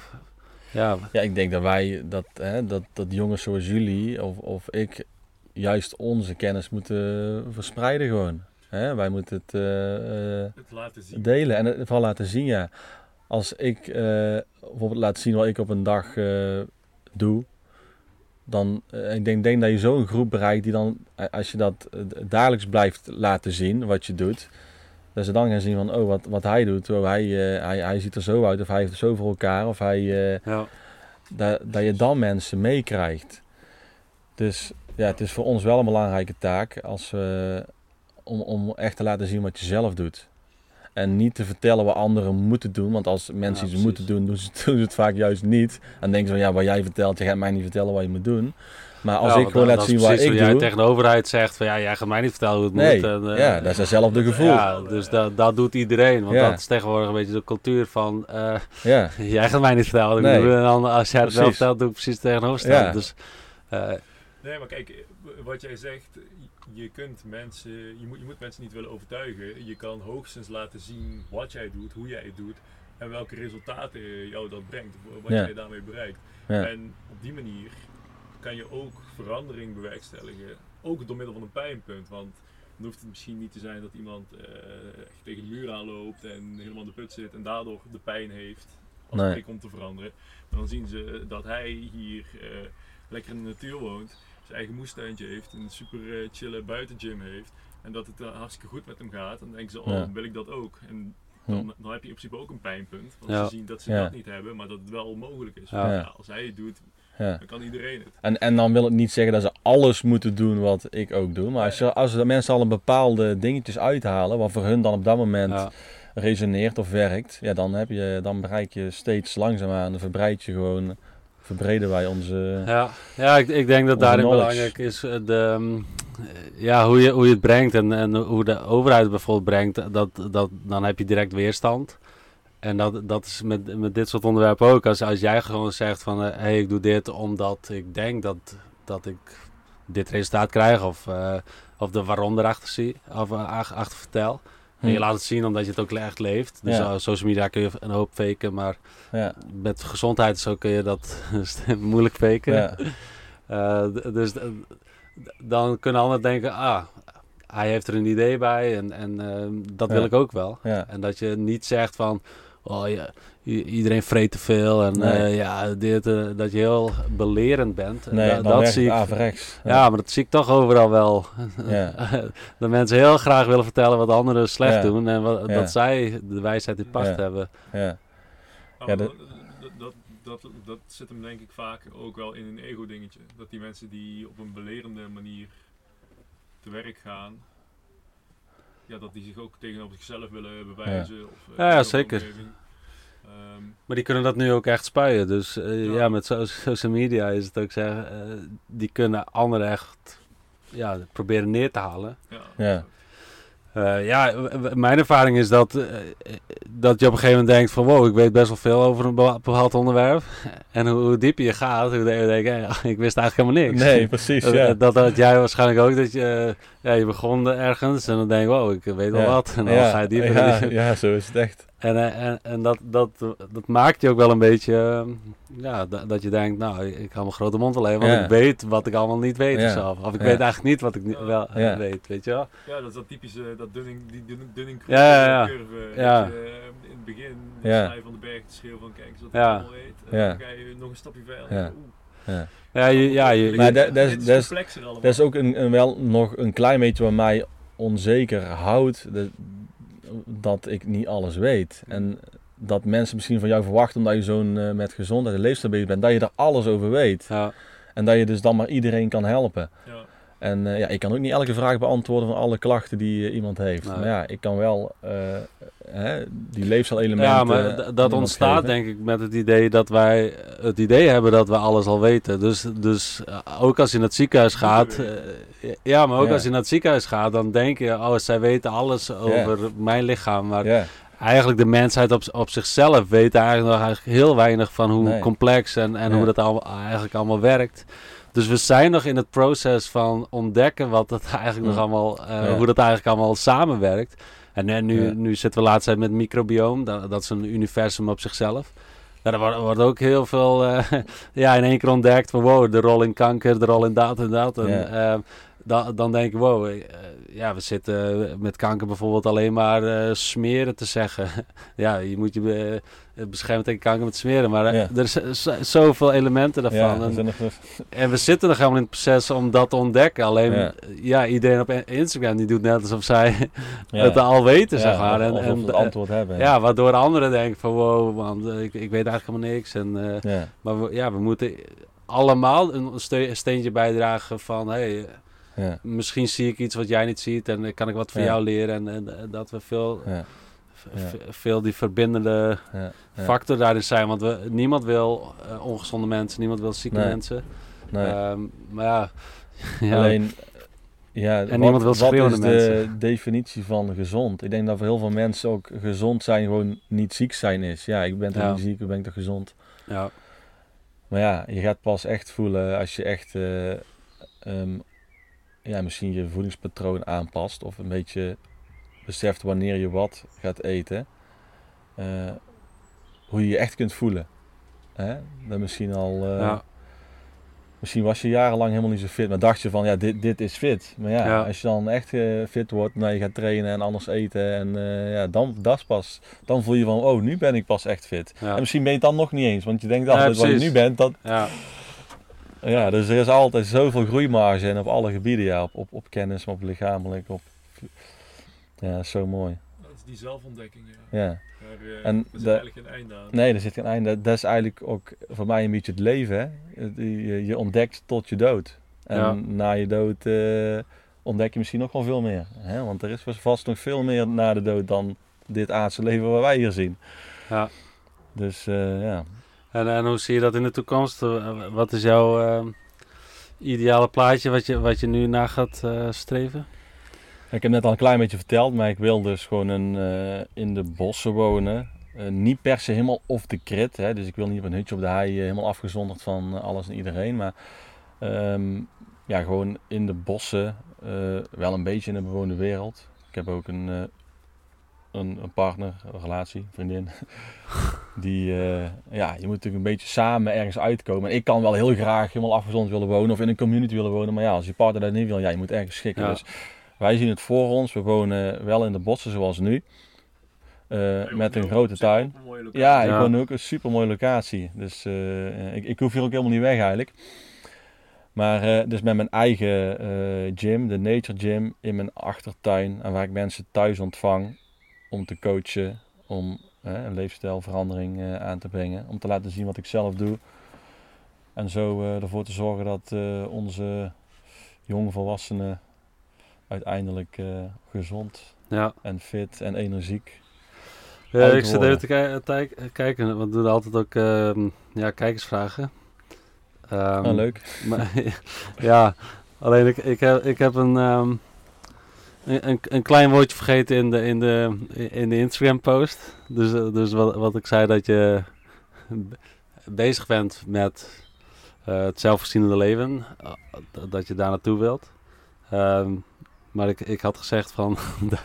ja, Ja, ik denk dat wij, dat, hè, dat, dat jongens zoals jullie of, of ik, juist onze kennis moeten verspreiden gewoon. Hè? Wij moeten het eh, eh, Het laten zien. delen en het vooral laten zien, ja. Als ik eh, bijvoorbeeld laat zien wat ik op een dag eh, doe, dan eh, ik denk, denk dat je zo'n groep bereikt die dan, eh, als je dat eh, dagelijks blijft laten zien, wat je doet, dat ze dan gaan zien van, oh, wat, wat hij doet, oh, hij, hij, hij ziet er zo uit, of hij heeft er zo voor elkaar, of hij... ja, dat, dat je dan mensen meekrijgt. Dus ja, het is voor ons wel een belangrijke taak als, we om, om echt te laten zien wat je zelf doet. En niet te vertellen wat anderen moeten doen. Want als mensen Ja, iets precies. moeten doen, doen ze, doen ze het vaak juist niet. Dan denken ze van ja, wat jij vertelt, je gaat mij niet vertellen wat je moet doen. Maar als Ja, ik gewoon laat zien wat ik doe. tegen de overheid zegt van ja, jij gaat mij niet vertellen hoe het Nee, moet. En, eh, ja, dat is hetzelfde gevoel. Ja, Ja, dus dat, dat doet iedereen. Want Ja. dat is tegenwoordig een beetje de cultuur van... eh, ja, jij gaat mij niet vertellen. Nee. En dan, als jij het wel Precies. vertelt, doe ik precies. Ja. Dus eh, Nee, maar kijk, wat jij zegt, je kunt mensen, je moet, je moet mensen niet willen overtuigen. Je kan hoogstens laten zien wat jij doet, hoe jij het doet en welke resultaten jou dat brengt, wat Ja. jij daarmee bereikt. ja, En op die manier kan je ook verandering bewerkstelligen, ook door middel van een pijnpunt. Want dan hoeft het misschien niet te zijn dat iemand eh, echt tegen de muur aanloopt en helemaal in de put zit en daardoor de pijn heeft als Nee. om te veranderen. Maar dan zien ze dat hij hier eh, lekker in de natuur woont, zijn eigen moestuintje heeft, een super eh, chille buitengym heeft en dat het eh, hartstikke goed met hem gaat. Dan denken ze, oh, Ja. dan wil ik dat ook. En dan, dan heb je in principe ook een pijnpunt. Want Ja. ze zien dat ze Ja. dat niet hebben, maar dat het wel mogelijk is. Ja. Ja, als hij het doet, ja. dan kan iedereen het. En, en dan wil het niet zeggen dat ze alles moeten doen wat ik ook doe. Maar als, je, als de mensen al een bepaalde dingetjes uithalen, wat voor hun dan op dat moment ja, resoneert of werkt, ja, dan, heb je, dan bereik je steeds langzaamaan, verbreid je gewoon, verbreden wij onze... ja, ja ik, ik denk dat daarin knowledge. belangrijk is eh, de, mm, eh, ja, hoe, je, hoe je het brengt en, en hoe de overheid bijvoorbeeld brengt. Dat, dat, dan heb je direct weerstand. En dat, dat is met, met dit soort onderwerpen ook. Als, als jij gewoon zegt van, hé, hey, ik doe dit omdat ik denk dat, dat ik dit resultaat krijg. Of, eh, of de waarom erachter zie, of eh, ach- achter vertel. En je Hm. laat het zien omdat je het ook echt leeft. Dus Ja. social media kun je een hoop faken, maar Ja, met gezondheid zo kun je dat moeilijk faken. ja, Eh, dus dan kunnen anderen denken, ah, hij heeft er een idee bij en, en ehm, dat wil ik ook wel. En dat je niet zegt van, oh ja, i- iedereen vreet te veel en Nee. eh, ja, dit, eh, dat je heel belerend bent. En nee, da- dat zie ik. averechts. Ja, maar dat zie ik toch overal wel. Ja. dat mensen heel graag willen vertellen wat anderen slecht Ja. doen en wat, Ja. dat zij de wijsheid in pacht Ja. hebben. ja, Maar Ja, dat, dat, dat, dat, zit hem denk ik vaak ook wel in een ego-dingetje. Dat die mensen die op een belerende manier te werk gaan, ja, dat die zich ook tegenover zichzelf willen bewijzen. Of, eh, Ja, zeker. omgeving. Ehm, Maar die kunnen dat nu ook echt spuien. Dus eh, Ja. ja. met so- social media is het ook zeggen, eh, die kunnen anderen echt ja, proberen neer te halen. ja, Ja. Eh, ja, mijn ervaring is dat, eh, dat je op een gegeven moment denkt van wow, ik weet best wel veel over een bepaald onderwerp. En hoe, hoe dieper je gaat, hoe je denkt, hey, ik wist eigenlijk helemaal niks. Nee, precies, Dat, ja. dat had jij waarschijnlijk ook, dat je, ja, je begon ergens en dan denk je, wow, ik weet wel Ja. wat. En dan ja, ga je dieper. Ja, ja, zo is het echt. En, eh, en, en dat, dat, dat maakt je ook wel een beetje, eh, ja, dat, dat je denkt, nou, ik kan mijn grote mond alleen, want Ja. ik weet wat ik allemaal niet weet Ja. of zo. Of ik Ja. weet eigenlijk niet wat ik niet, wel Ja. weet, weet je wel. Ja, dat is dat typische, dat dunning, die dunning, dunning Ja, ja, ja. curve. Ja. Dat je, eh, in het begin de Ja. van de berg te schreeuwen van kijk eens wat ik Ja. allemaal weet. En Ja. dan ga je nog een stapje verder. Ja. Oeh. Ja. Ja, je, ja, je, Maar dat- is- dat is- ook een, een wel nog een klein beetje wat mij onzeker houdt. Dat, dat ik niet alles weet. En dat mensen misschien van jou verwachten, omdat je zo'n eh, met gezondheid en leefstijl bezig bent, dat je er alles over weet. ja, En dat je dus dan maar iedereen kan helpen. Ja. En eh, ja, ik kan ook niet elke vraag beantwoorden van alle klachten die eh, iemand heeft. Nee. Maar ja, ik kan wel eh, hè, die leefstijlelementen... ja, maar dat ontstaat geven. denk ik met het idee dat wij het idee hebben dat we alles al weten. Dus, dus ook als je naar het ziekenhuis gaat, ja, maar ook Ja. als je naar het ziekenhuis gaat, dan denk je, oh, zij weten alles over mijn lichaam. Maar Ja, eigenlijk de mensheid op, op zichzelf weet eigenlijk nog eigenlijk heel weinig van hoe Nee. complex en, en Ja. hoe dat allemaal, eigenlijk allemaal werkt. Dus we zijn nog in het proces van ontdekken wat dat eigenlijk nog allemaal, eh, hoe dat eigenlijk allemaal samenwerkt. En eh, nu, nu zitten we laatst met microbioom, dat, dat is een universum op zichzelf. Ja, er wordt, wordt ook heel veel eh, ja, in één keer ontdekt van wow, de rol in kanker, de rol in dat en dat. En, Ja. eh, dan, dan denk ik, wow, ja, we zitten met kanker bijvoorbeeld alleen maar smeren te zeggen. ja, je moet je eh, beschermen tegen kanker met smeren, maar eh, Ja. er zijn zo- zoveel elementen daarvan. ja, en, zijn we zitten nog helemaal in het proces om dat te ontdekken. Alleen, Ja. ja, iedereen op Instagram die doet net alsof zij het al weten, zeg maar. En, en, het antwoord hebben. ja, waardoor anderen denken van wow, man, eh, ik, ik weet eigenlijk helemaal niks. En, eh, maar we, ja, we moeten allemaal een ste- steentje bijdragen van hey, misschien zie ik iets wat jij niet ziet en eh, kan ik wat van jou leren. En, en, eh, dat we veel, veel die verbindende factor daarin zijn. Want we, niemand wil eh, ongezonde mensen, niemand wil zieke Nee. mensen. Nee. Ehm, maar ja, ja Alleen, ja, En niemand wil wat is de definitie van gezond? Ik denk dat voor heel veel mensen ook gezond zijn gewoon niet ziek zijn is. Ja, ik ben toch Ja. niet ziek, ik ben toch gezond. ja, Maar ja, je gaat pas echt voelen als je echt eh, ehm, ja, misschien je voedingspatroon aanpast of een beetje beseft wanneer je wat gaat eten. eh, hoe je je echt kunt voelen. Hè? Dat misschien al... eh, ja, Misschien was je jarenlang helemaal niet zo fit, maar dacht je van ja, dit, dit is fit. Maar ja, Ja. als je dan echt eh, fit wordt, nou, je gaat trainen en anders eten en ja, dan, dat pas, dan voel je van oh, nu ben ik pas echt fit. ja, En misschien ben je het dan nog niet eens, want je denkt altijd wat je nu bent, dat, ja, ja, dus er is altijd zoveel groeimarge en op alle gebieden, ja, op, op, op kennis, maar op lichamelijk, op, ja, zo mooi. Dat is die zelfontdekking, ja. Ja. Maar eh, En er zit de- eigenlijk geen einde aan. Nee, er zit geen einde. Dat is eigenlijk ook voor mij een beetje het leven. Hè? Je, je ontdekt tot je dood. En Ja. na je dood eh, ontdek je misschien nog wel veel meer. Hè? Want er is vast nog veel meer na de dood dan dit aardse leven wat wij hier zien. ja. Dus eh, ja. En, en hoe zie je dat in de toekomst? Wat is jouw ideale plaatje wat je, wat je nu na gaat eh, streven? Ik heb net al een klein beetje verteld, maar ik wil dus gewoon een, eh, in de bossen wonen. Eh, niet per se helemaal off the grid. Hè? Dus ik wil niet op een hutje op de hei eh, helemaal afgezonderd van alles en iedereen. Maar ehm, ja, gewoon in de bossen. wel een beetje in een bewoonde wereld. Ik heb ook een, een, een partner, een relatie, vriendin. Die, ja, je moet natuurlijk een beetje samen ergens uitkomen. En ik kan wel heel graag helemaal afgezonderd willen wonen of in een community willen wonen. Maar ja, als je partner dat niet wil, ja, je moet ergens schikken. Ja. Dus wij zien het voor ons. We wonen wel in de bossen zoals nu. Eh, Ja, met een grote tuin. een. Ja, ik Ja. woon ook een super mooie locatie. Dus eh, ik, ik hoef hier ook helemaal niet weg eigenlijk. Maar eh, dus met mijn eigen eh, gym, de Nature Gym, in mijn achtertuin. En waar ik mensen thuis ontvang om te coachen. Om een leefstijlverandering eh, aan te brengen. Om te laten zien wat ik zelf doe. En zo eh, ervoor te zorgen dat eh, onze jonge volwassenen uiteindelijk eh, gezond Ja. en fit en energiek. Ja, ik zit even te tijk- kijken, want we doen altijd ook ehm, ja, kijkersvragen. Ehm, Oh, leuk. Maar, ja, alleen ik, ik, heb, ik heb een, ehm, een, een, een klein woordje vergeten in de, in de, in de Instagram post. Dus, eh, dus wat, wat ik zei dat je be- bezig bent met eh, het zelfvoorzienende leven, eh, dat je daar naartoe wilt. Maar ik, ik had gezegd van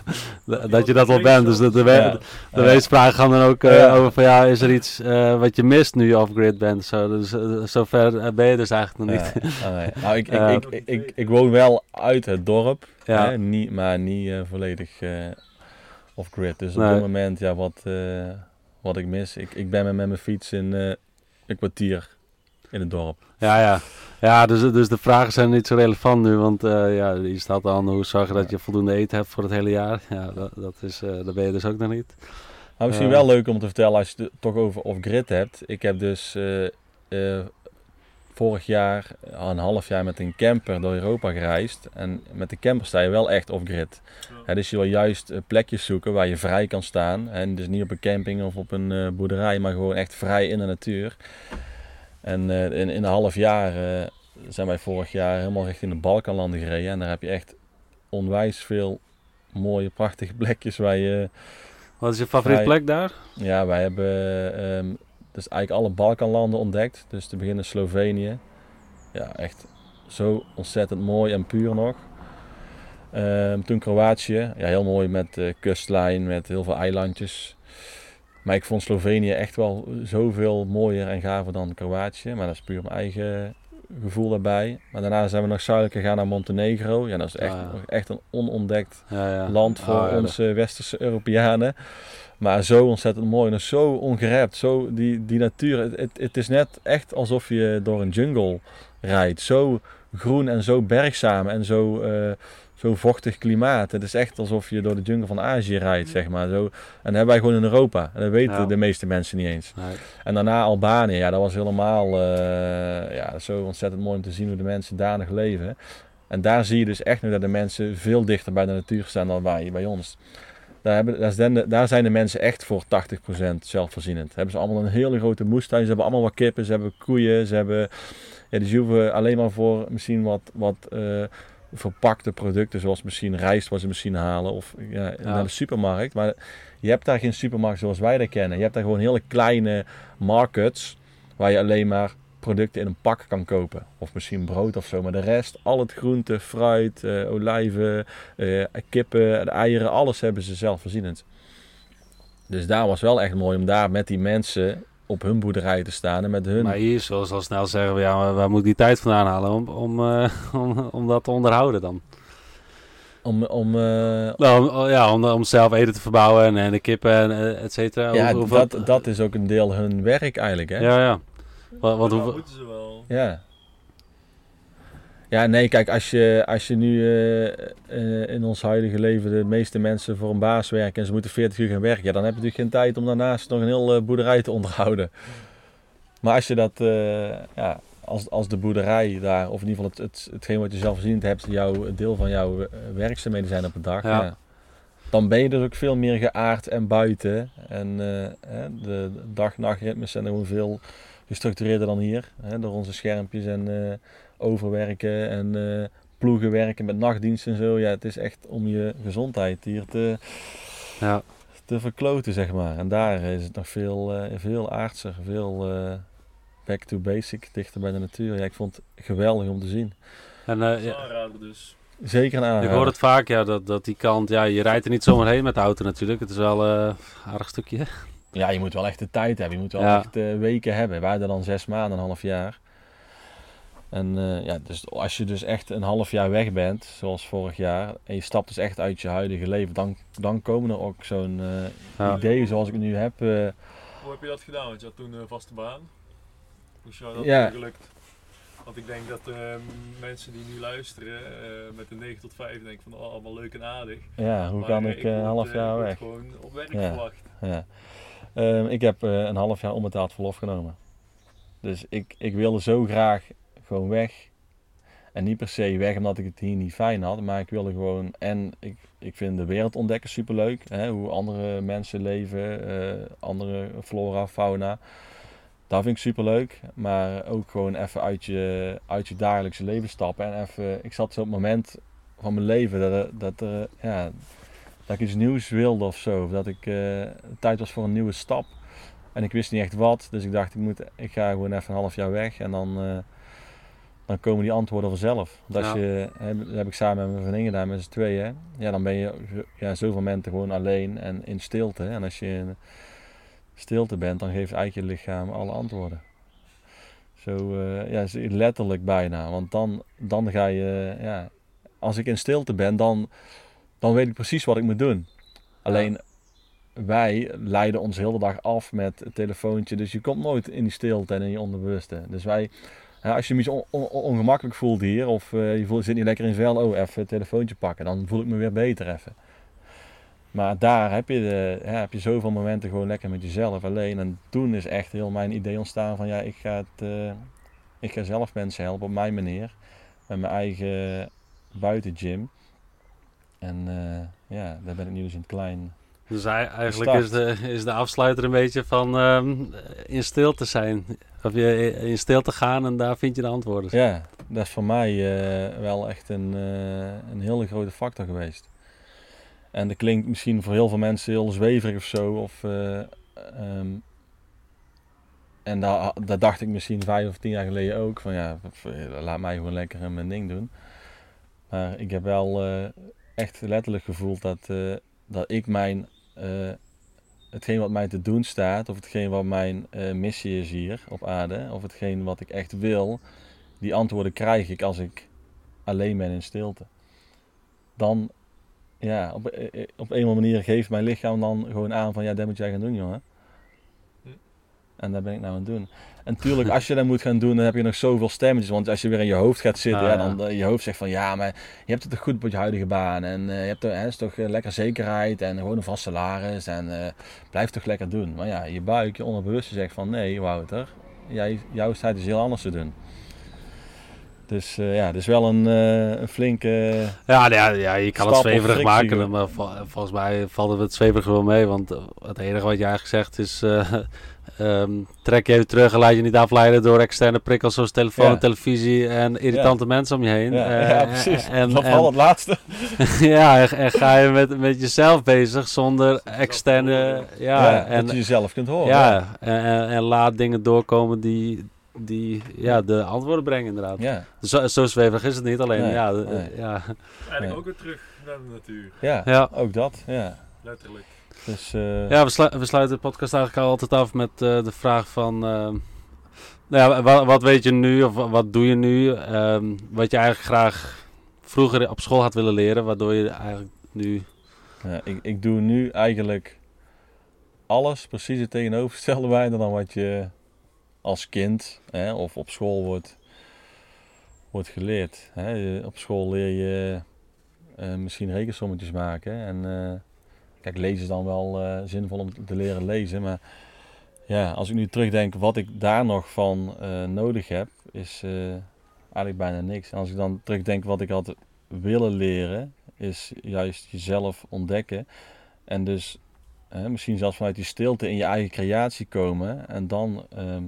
dat je dat wel bent. Dus de, de, de, gaan dan ook over van ja, is er iets wat je mist nu je off-grid bent? Zo, dus, zover ben je dus eigenlijk nog niet. Oh, nee. nou, ik, ik, ik, ik, ik, woon wel uit het dorp, hè, niet, maar niet volledig off-grid. Dus op dit moment, ja, wat, wat ik mis. Ik, ik ben met mijn fiets in een kwartier in het dorp. Ja, ja. Ja, dus, dus de vragen zijn niet zo relevant nu, want uh, ja, je staat aan hoe zorgen dat je voldoende eten hebt voor het hele jaar. Ja, dat, dat, is, uh, dat ben je dus ook nog niet. Nou, misschien uh, wel leuk om te vertellen als je het toch over off-grid hebt. Ik heb dus vorig jaar een half jaar met een camper door Europa gereisd. En met de camper sta je wel echt off-grid. Ja. dus je wil juist plekjes zoeken waar je vrij kan staan. En dus niet op een camping of op een boerderij, maar gewoon echt vrij in de natuur. En uh, in, in een half jaar uh, zijn wij vorig jaar helemaal richting de Balkanlanden gereden. En daar heb je echt onwijs veel mooie, prachtige plekjes waar je... Wat is je favoriete plek daar? Ja, wij hebben um, dus eigenlijk alle Balkanlanden ontdekt. Dus te beginnen Slovenië. Ja, echt zo ontzettend mooi en puur nog. Um, toen Kroatië, ja, heel mooi met uh, kustlijn, met heel veel eilandjes. Maar ik vond Slovenië echt wel zoveel mooier en gaver dan Kroatië. Maar dat is puur mijn eigen gevoel daarbij. Maar daarna zijn we nog zuidelijk gegaan naar Montenegro. Ja, dat is echt, ah, echt een onontdekt ja, ja. land voor onze westerse Europeanen. Maar zo ontzettend mooi en zo ongerept. Zo die, die natuur. Het, het, is net echt alsof je door een jungle rijdt. Zo groen en zo bergzaam en zo... Uh, zo'n vochtig klimaat. Het is echt alsof je door de jungle van Azië rijdt, zeg maar. Zo, en dat hebben wij gewoon in Europa. En dat weten de meeste mensen niet eens. Nee. En daarna Albanië, ja, dat was helemaal uh, ja, zo ontzettend mooi om te zien hoe de mensen daar nog leven. En daar zie je dus echt nu dat de mensen veel dichter bij de natuur staan dan wij bij ons. Daar, hebben, daar, zijn de, daar zijn de mensen echt voor 80% zelfvoorzienend. Hebben ze allemaal een hele grote moestuin. Ze hebben allemaal wat kippen, ze hebben koeien, ze hebben... Ja, dus hoeven alleen maar voor misschien wat, wat uh, verpakte producten, zoals misschien rijst wat ze misschien halen of ja, naar de supermarkt. Maar je hebt daar geen supermarkt zoals wij dat kennen. Je hebt daar gewoon hele kleine markets waar je alleen maar producten in een pak kan kopen. Of misschien brood of zo. Maar de rest, al het groente, fruit, uh, olijven, uh, kippen, de eieren, alles hebben ze zelfvoorzienend. Dus daar was wel echt mooi om daar met die mensen op hun boerderij te staan en met hun... Maar hier, zoals al snel zeggen, ja, waar moet ik die tijd vandaan halen om, om, uh, om, om dat te onderhouden dan? Om, om, uh... nou, om, ja, om, om zelf eten te verbouwen en, en de kippen en uh, et cetera. Ja, hoe, dat, dat is ook een deel hun werk eigenlijk, hè? Ja, ja. Wat, wat, hoe... moeten ze wel. Ja. Ja, nee, kijk, als je, als je nu uh, uh, in ons huidige leven de meeste mensen voor een baas werken en ze moeten 40 uur gaan werken, ja, dan heb je natuurlijk geen tijd om daarnaast nog een heel uh, boerderij te onderhouden. Maar als je dat, ja, als, als de boerderij daar, of in ieder geval het, het, hetgeen wat je zelf voorziend hebt, jouw, deel van jouw werkzaamheden zijn op de dag, ja. ja. dan ben je dus ook veel meer geaard en buiten. En de dag-nachtritmes zijn gewoon veel gestructureerder dan hier, hè, door onze schermpjes en overwerken en uh, ploegen werken met nachtdiensten en zo. Ja, het is echt om je gezondheid hier te, ja. te verkloten, zeg maar. En daar is het nog veel, uh, veel aardser, veel uh, back to basic, dichter bij de natuur. Ja, ik vond het geweldig om te zien. En, uh, ja. dus. Zeker een aanrader. Ik hoor het vaak, ja, dat, dat die kant, ja, je rijdt er niet zomaar heen met de auto natuurlijk. Het is wel een aardig stukje. Ja, je moet wel echt de tijd hebben. Je moet wel echt weken hebben. Wij hadden dan zes maanden, een half jaar. En uh, ja, dus als je dus echt een half jaar weg bent, zoals vorig jaar, en je stapt dus echt uit je huidige leven, dan, dan komen er ook zo'n uh, ja. ideeën zoals ik nu heb. Uh, Hoe heb je dat gedaan? Want je had toen een vaste baan. Hoe is jou dat ja. gelukt? Want ik denk dat ehm, mensen die nu luisteren met een 9 tot 5 denken van oh, allemaal leuk en aardig. Ja, hoe maar, kan ik een half jaar weg? gewoon op werk ja. verwacht. Ja. Um, ik heb een half jaar onbetaald verlof genomen. Dus ik, ik wilde zo graag gewoon weg. En niet per se weg omdat ik het hier niet fijn had, maar ik wilde gewoon. En ik, ik vind de wereld ontdekken superleuk. Hè, hoe andere mensen leven, uh, andere flora, fauna. Dat vind ik superleuk. Maar ook gewoon even uit je, uit je dagelijkse leven stappen. En even, ik zat op het moment van mijn leven dat, dat, ja, dat ik iets nieuws wilde of zo. Dat ik uh, tijd was voor een nieuwe stap. En ik wist niet echt wat. Dus ik dacht, ik, moet, ik ga gewoon even een half jaar weg. En dan. Uh, dan komen die antwoorden vanzelf. Ja. je, dat heb ik samen met mijn vriendin gedaan, met z'n tweeën. Ja, dan ben je ja, zoveel momenten gewoon alleen en in stilte. En als je in stilte bent, dan geeft eigenlijk je lichaam alle antwoorden. Zo, eh, ja, letterlijk bijna. Want dan, dan ga je, ja, als ik in stilte ben, dan, dan weet ik precies wat ik moet doen. Alleen, wij leiden ons heel de dag af met het telefoontje. Dus je komt nooit in die stilte en in je onderbewuste. Dus wij, ja, als je je on- on- ongemakkelijk voelt hier, of eh, je voelt, zit niet lekker in vel, oh, even het telefoontje pakken, dan voel ik me weer beter even. Maar daar heb je, de, ja, heb je zoveel momenten gewoon lekker met jezelf alleen. En toen is echt heel mijn idee ontstaan van ja, ik ga, het, eh, ik ga zelf mensen helpen op mijn manier. Met mijn eigen buitengym. En eh, ja, daar ben ik nu dus in het klein. Dus eigenlijk is de, is de afsluiter een beetje van ehm, in stilte zijn. Of je in stilte gaan en daar vind je de antwoorden. Ja, dat is voor mij eh, wel echt een, eh, een hele grote factor geweest. En dat klinkt misschien voor heel veel mensen heel zweverig of zo. Of, eh, ehm, en daar, daar dacht ik misschien vijf of tien jaar geleden ook. Van ja, laat mij gewoon lekker mijn ding doen. Maar ik heb wel echt letterlijk gevoeld dat, dat ik mijn... hetgeen wat mij te doen staat, of hetgeen wat mijn eh, missie is hier op aarde, of hetgeen wat ik echt wil, die antwoorden krijg ik als ik alleen ben in stilte. Dan, ja, op, eh, eh, op een of andere manier geeft mijn lichaam dan gewoon aan van, ja, dat moet jij gaan doen, jongen. En dat ben ik nou aan het doen. En natuurlijk, als je dat moet gaan doen, dan heb je nog zoveel stemmetjes. Want als je weer in je hoofd gaat zitten, Ah, ja, dan eh, je hoofd zegt van, ja, maar je hebt het toch goed op je huidige baan. En eh, je hebt er, hè, is toch eh, lekker zekerheid en gewoon een vast salaris. En blijf toch lekker doen. Maar ja, je buik, je onderbewuste zegt van, nee, Wouter, jij, jouw staat is heel anders te doen. Dus eh, ja, het is wel een, eh, een flinke... Ja, ja, ja, je kan het zweverig maken, maar vol- volgens mij valt het het zweverig wel mee. Want eh, het enige wat je eigenlijk zegt is, eh, ehm, trek je even terug en laat je niet afleiden door externe prikkels zoals telefoon, Ja. televisie en irritante mensen om je heen. Ja, Eh, ja, precies. En, dat valt het laatste. ja, en, en ga je met, met jezelf bezig zonder externe... Ja, Ja, en, dat je jezelf kunt horen. ja en, en, en laat dingen doorkomen die, die ja, de antwoorden brengen inderdaad. Ja, Zo, zo zweverig is het niet, alleen Nee, ja, de- nee. ja, Eigenlijk Nee. ook weer terug naar de natuur, ja, ja. ook dat. Ja. letterlijk. Dus, eh, Ja, we, slu- we sluiten de podcast eigenlijk altijd af met eh, de vraag van... ehm, nou ja, wat, wat weet je nu of wa- wat doe je nu? ehm, wat je eigenlijk graag vroeger op school had willen leren, waardoor je eigenlijk nu... Ja, ik, ik doe nu eigenlijk alles precies het tegenovergestelde bijna dan wat je als kind hè, of op school wordt, wordt geleerd. Hè. Op school leer je eh, misschien rekensommetjes maken. En eh, kijk, lezen is dan wel eh, zinvol om te leren lezen. Maar ja, als ik nu terugdenk wat ik daar nog van nodig heb, is eigenlijk bijna niks. En als ik dan terugdenk wat ik had willen leren, is juist jezelf ontdekken. En dus misschien zelfs vanuit die stilte in je eigen creatie komen. En dan, ehm,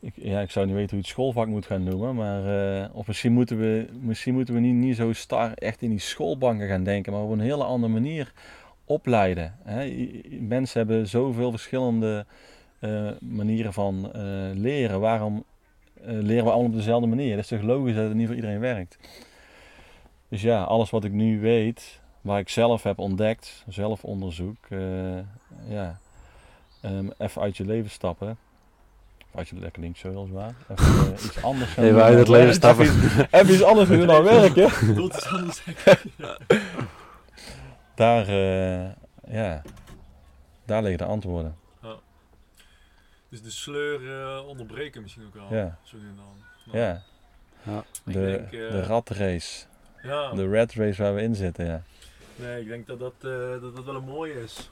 ik, ja, ik zou niet weten hoe je het schoolvak moet gaan noemen. Maar, eh, of misschien moeten we, misschien moeten we niet, niet zo star echt in die schoolbanken gaan denken. Maar op een hele andere manier opleiden. Hè. Mensen hebben zoveel verschillende eh, manieren van eh, leren. Waarom leren we allemaal op dezelfde manier? Dat is toch logisch dat het niet voor iedereen werkt. Dus ja, alles wat ik nu weet, waar ik zelf heb ontdekt, zelf onderzoek, ja, ehm, even uit je leven stappen. Uit je lekker links zo zwaar. Even eh, iets anders gaan Even doen het leven stappen. Even, even iets anders doen dan werken. Doet het anders. Daar, eh, ja, daar liggen de antwoorden. Dus de sleur eh, onderbreken misschien ook wel. Ja. Zo dan. Nou, Ja, Ja. de, denk, eh, de ratrace. Ja, De rat race waar we in zitten, ja. nee, ik denk dat dat, eh, dat dat wel een mooie is.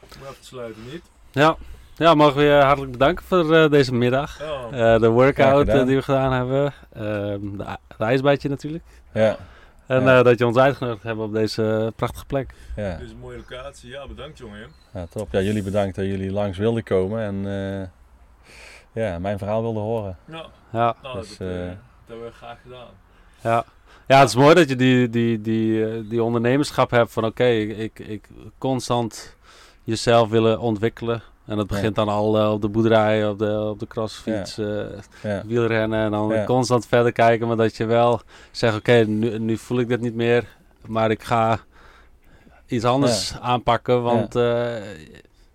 Om af te sluiten, niet? Ja. Ja, mogen we je hartelijk bedanken voor eh, deze middag. Eh, de workout eh, die we gedaan hebben. Ehm de, het ijsbadje natuurlijk. Ja, En Ja. eh, dat je ons uitgenodigd hebt op deze prachtige plek. ja. dit is een mooie locatie. Ja, bedankt jongen. ja, top. Ja, jullie bedankt dat jullie langs wilden komen en eh, ja, mijn verhaal wilden horen. Ja, Ja, nou, Dus, dat, dat hebben we graag gedaan. ja. ja het is mooi dat je die, die, die, eh, die ondernemerschap hebt van oké, ik, ik constant jezelf willen ontwikkelen. En dat begint dan al eh, op de boerderij, op de, op de crossfiets, eh, Ja. wielrennen. En dan constant verder kijken. Maar dat je wel zegt, oké, nu, nu voel ik dit niet meer. Maar ik ga iets anders aanpakken. Want ja.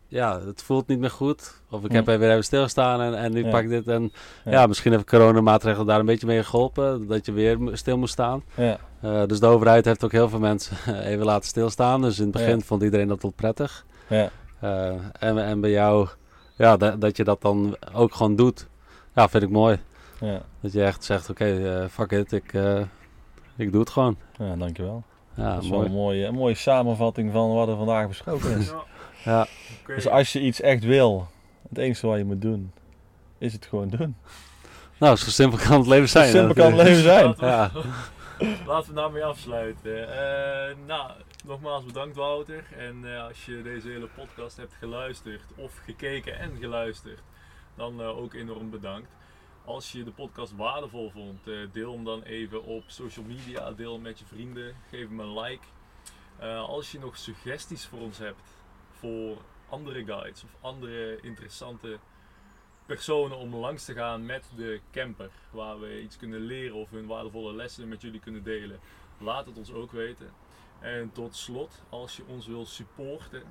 ja, het voelt niet meer goed. Of ik heb er weer even stilgestaan en, en nu pak ik dit. En Ja. misschien heeft coronamaatregelen daar een beetje mee geholpen. Dat je weer stil moest staan. Ja. Eh, dus de overheid heeft ook heel veel mensen even laten stilstaan. Dus in het begin vond iedereen dat wel prettig. Ja. Eh, en, en bij jou, ja, dat, dat je dat dan ook gewoon doet. Ja, vind ik mooi. Ja. Dat je echt zegt, oké, eh, fuck it, ik, eh, ik doe het gewoon. ja, dankjewel. Ja, dat is wel mooi. een mooie, een mooie samenvatting van wat er vandaag besproken is. Ja, Ja. Dus als je iets echt wil, het enige wat je moet doen, is het gewoon doen. nou, zo simpel kan het leven Zo zijn. simpel kan het leven zijn. Ja. laten we daarmee afsluiten. Eh, nou, nogmaals bedankt Wouter. En eh, als je deze hele podcast hebt geluisterd of gekeken en geluisterd, dan eh, ook enorm bedankt. Als je de podcast waardevol vond, deel hem dan even op social media, deel hem met je vrienden, geef hem een like. Als je nog suggesties voor ons hebt voor andere guides of andere interessante personen om langs te gaan met de camper, waar we iets kunnen leren of hun waardevolle lessen met jullie kunnen delen, laat het ons ook weten. En tot slot, als je ons wil supporten,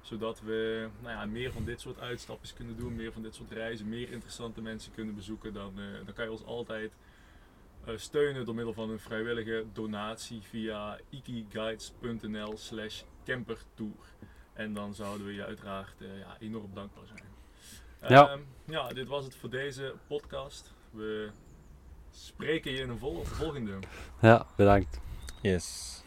zodat we nou ja, meer van dit soort uitstapjes kunnen doen, meer van dit soort reizen, meer interessante mensen kunnen bezoeken, dan, eh, dan kan je ons altijd eh, steunen door middel van een vrijwillige donatie via ikiguides.nl slash campertour. En dan zouden we je uiteraard eh, ja, enorm dankbaar zijn. Ja. Ehm, ja, dit was het voor deze podcast. We spreken je in een vol volgende. ja, bedankt. Yes.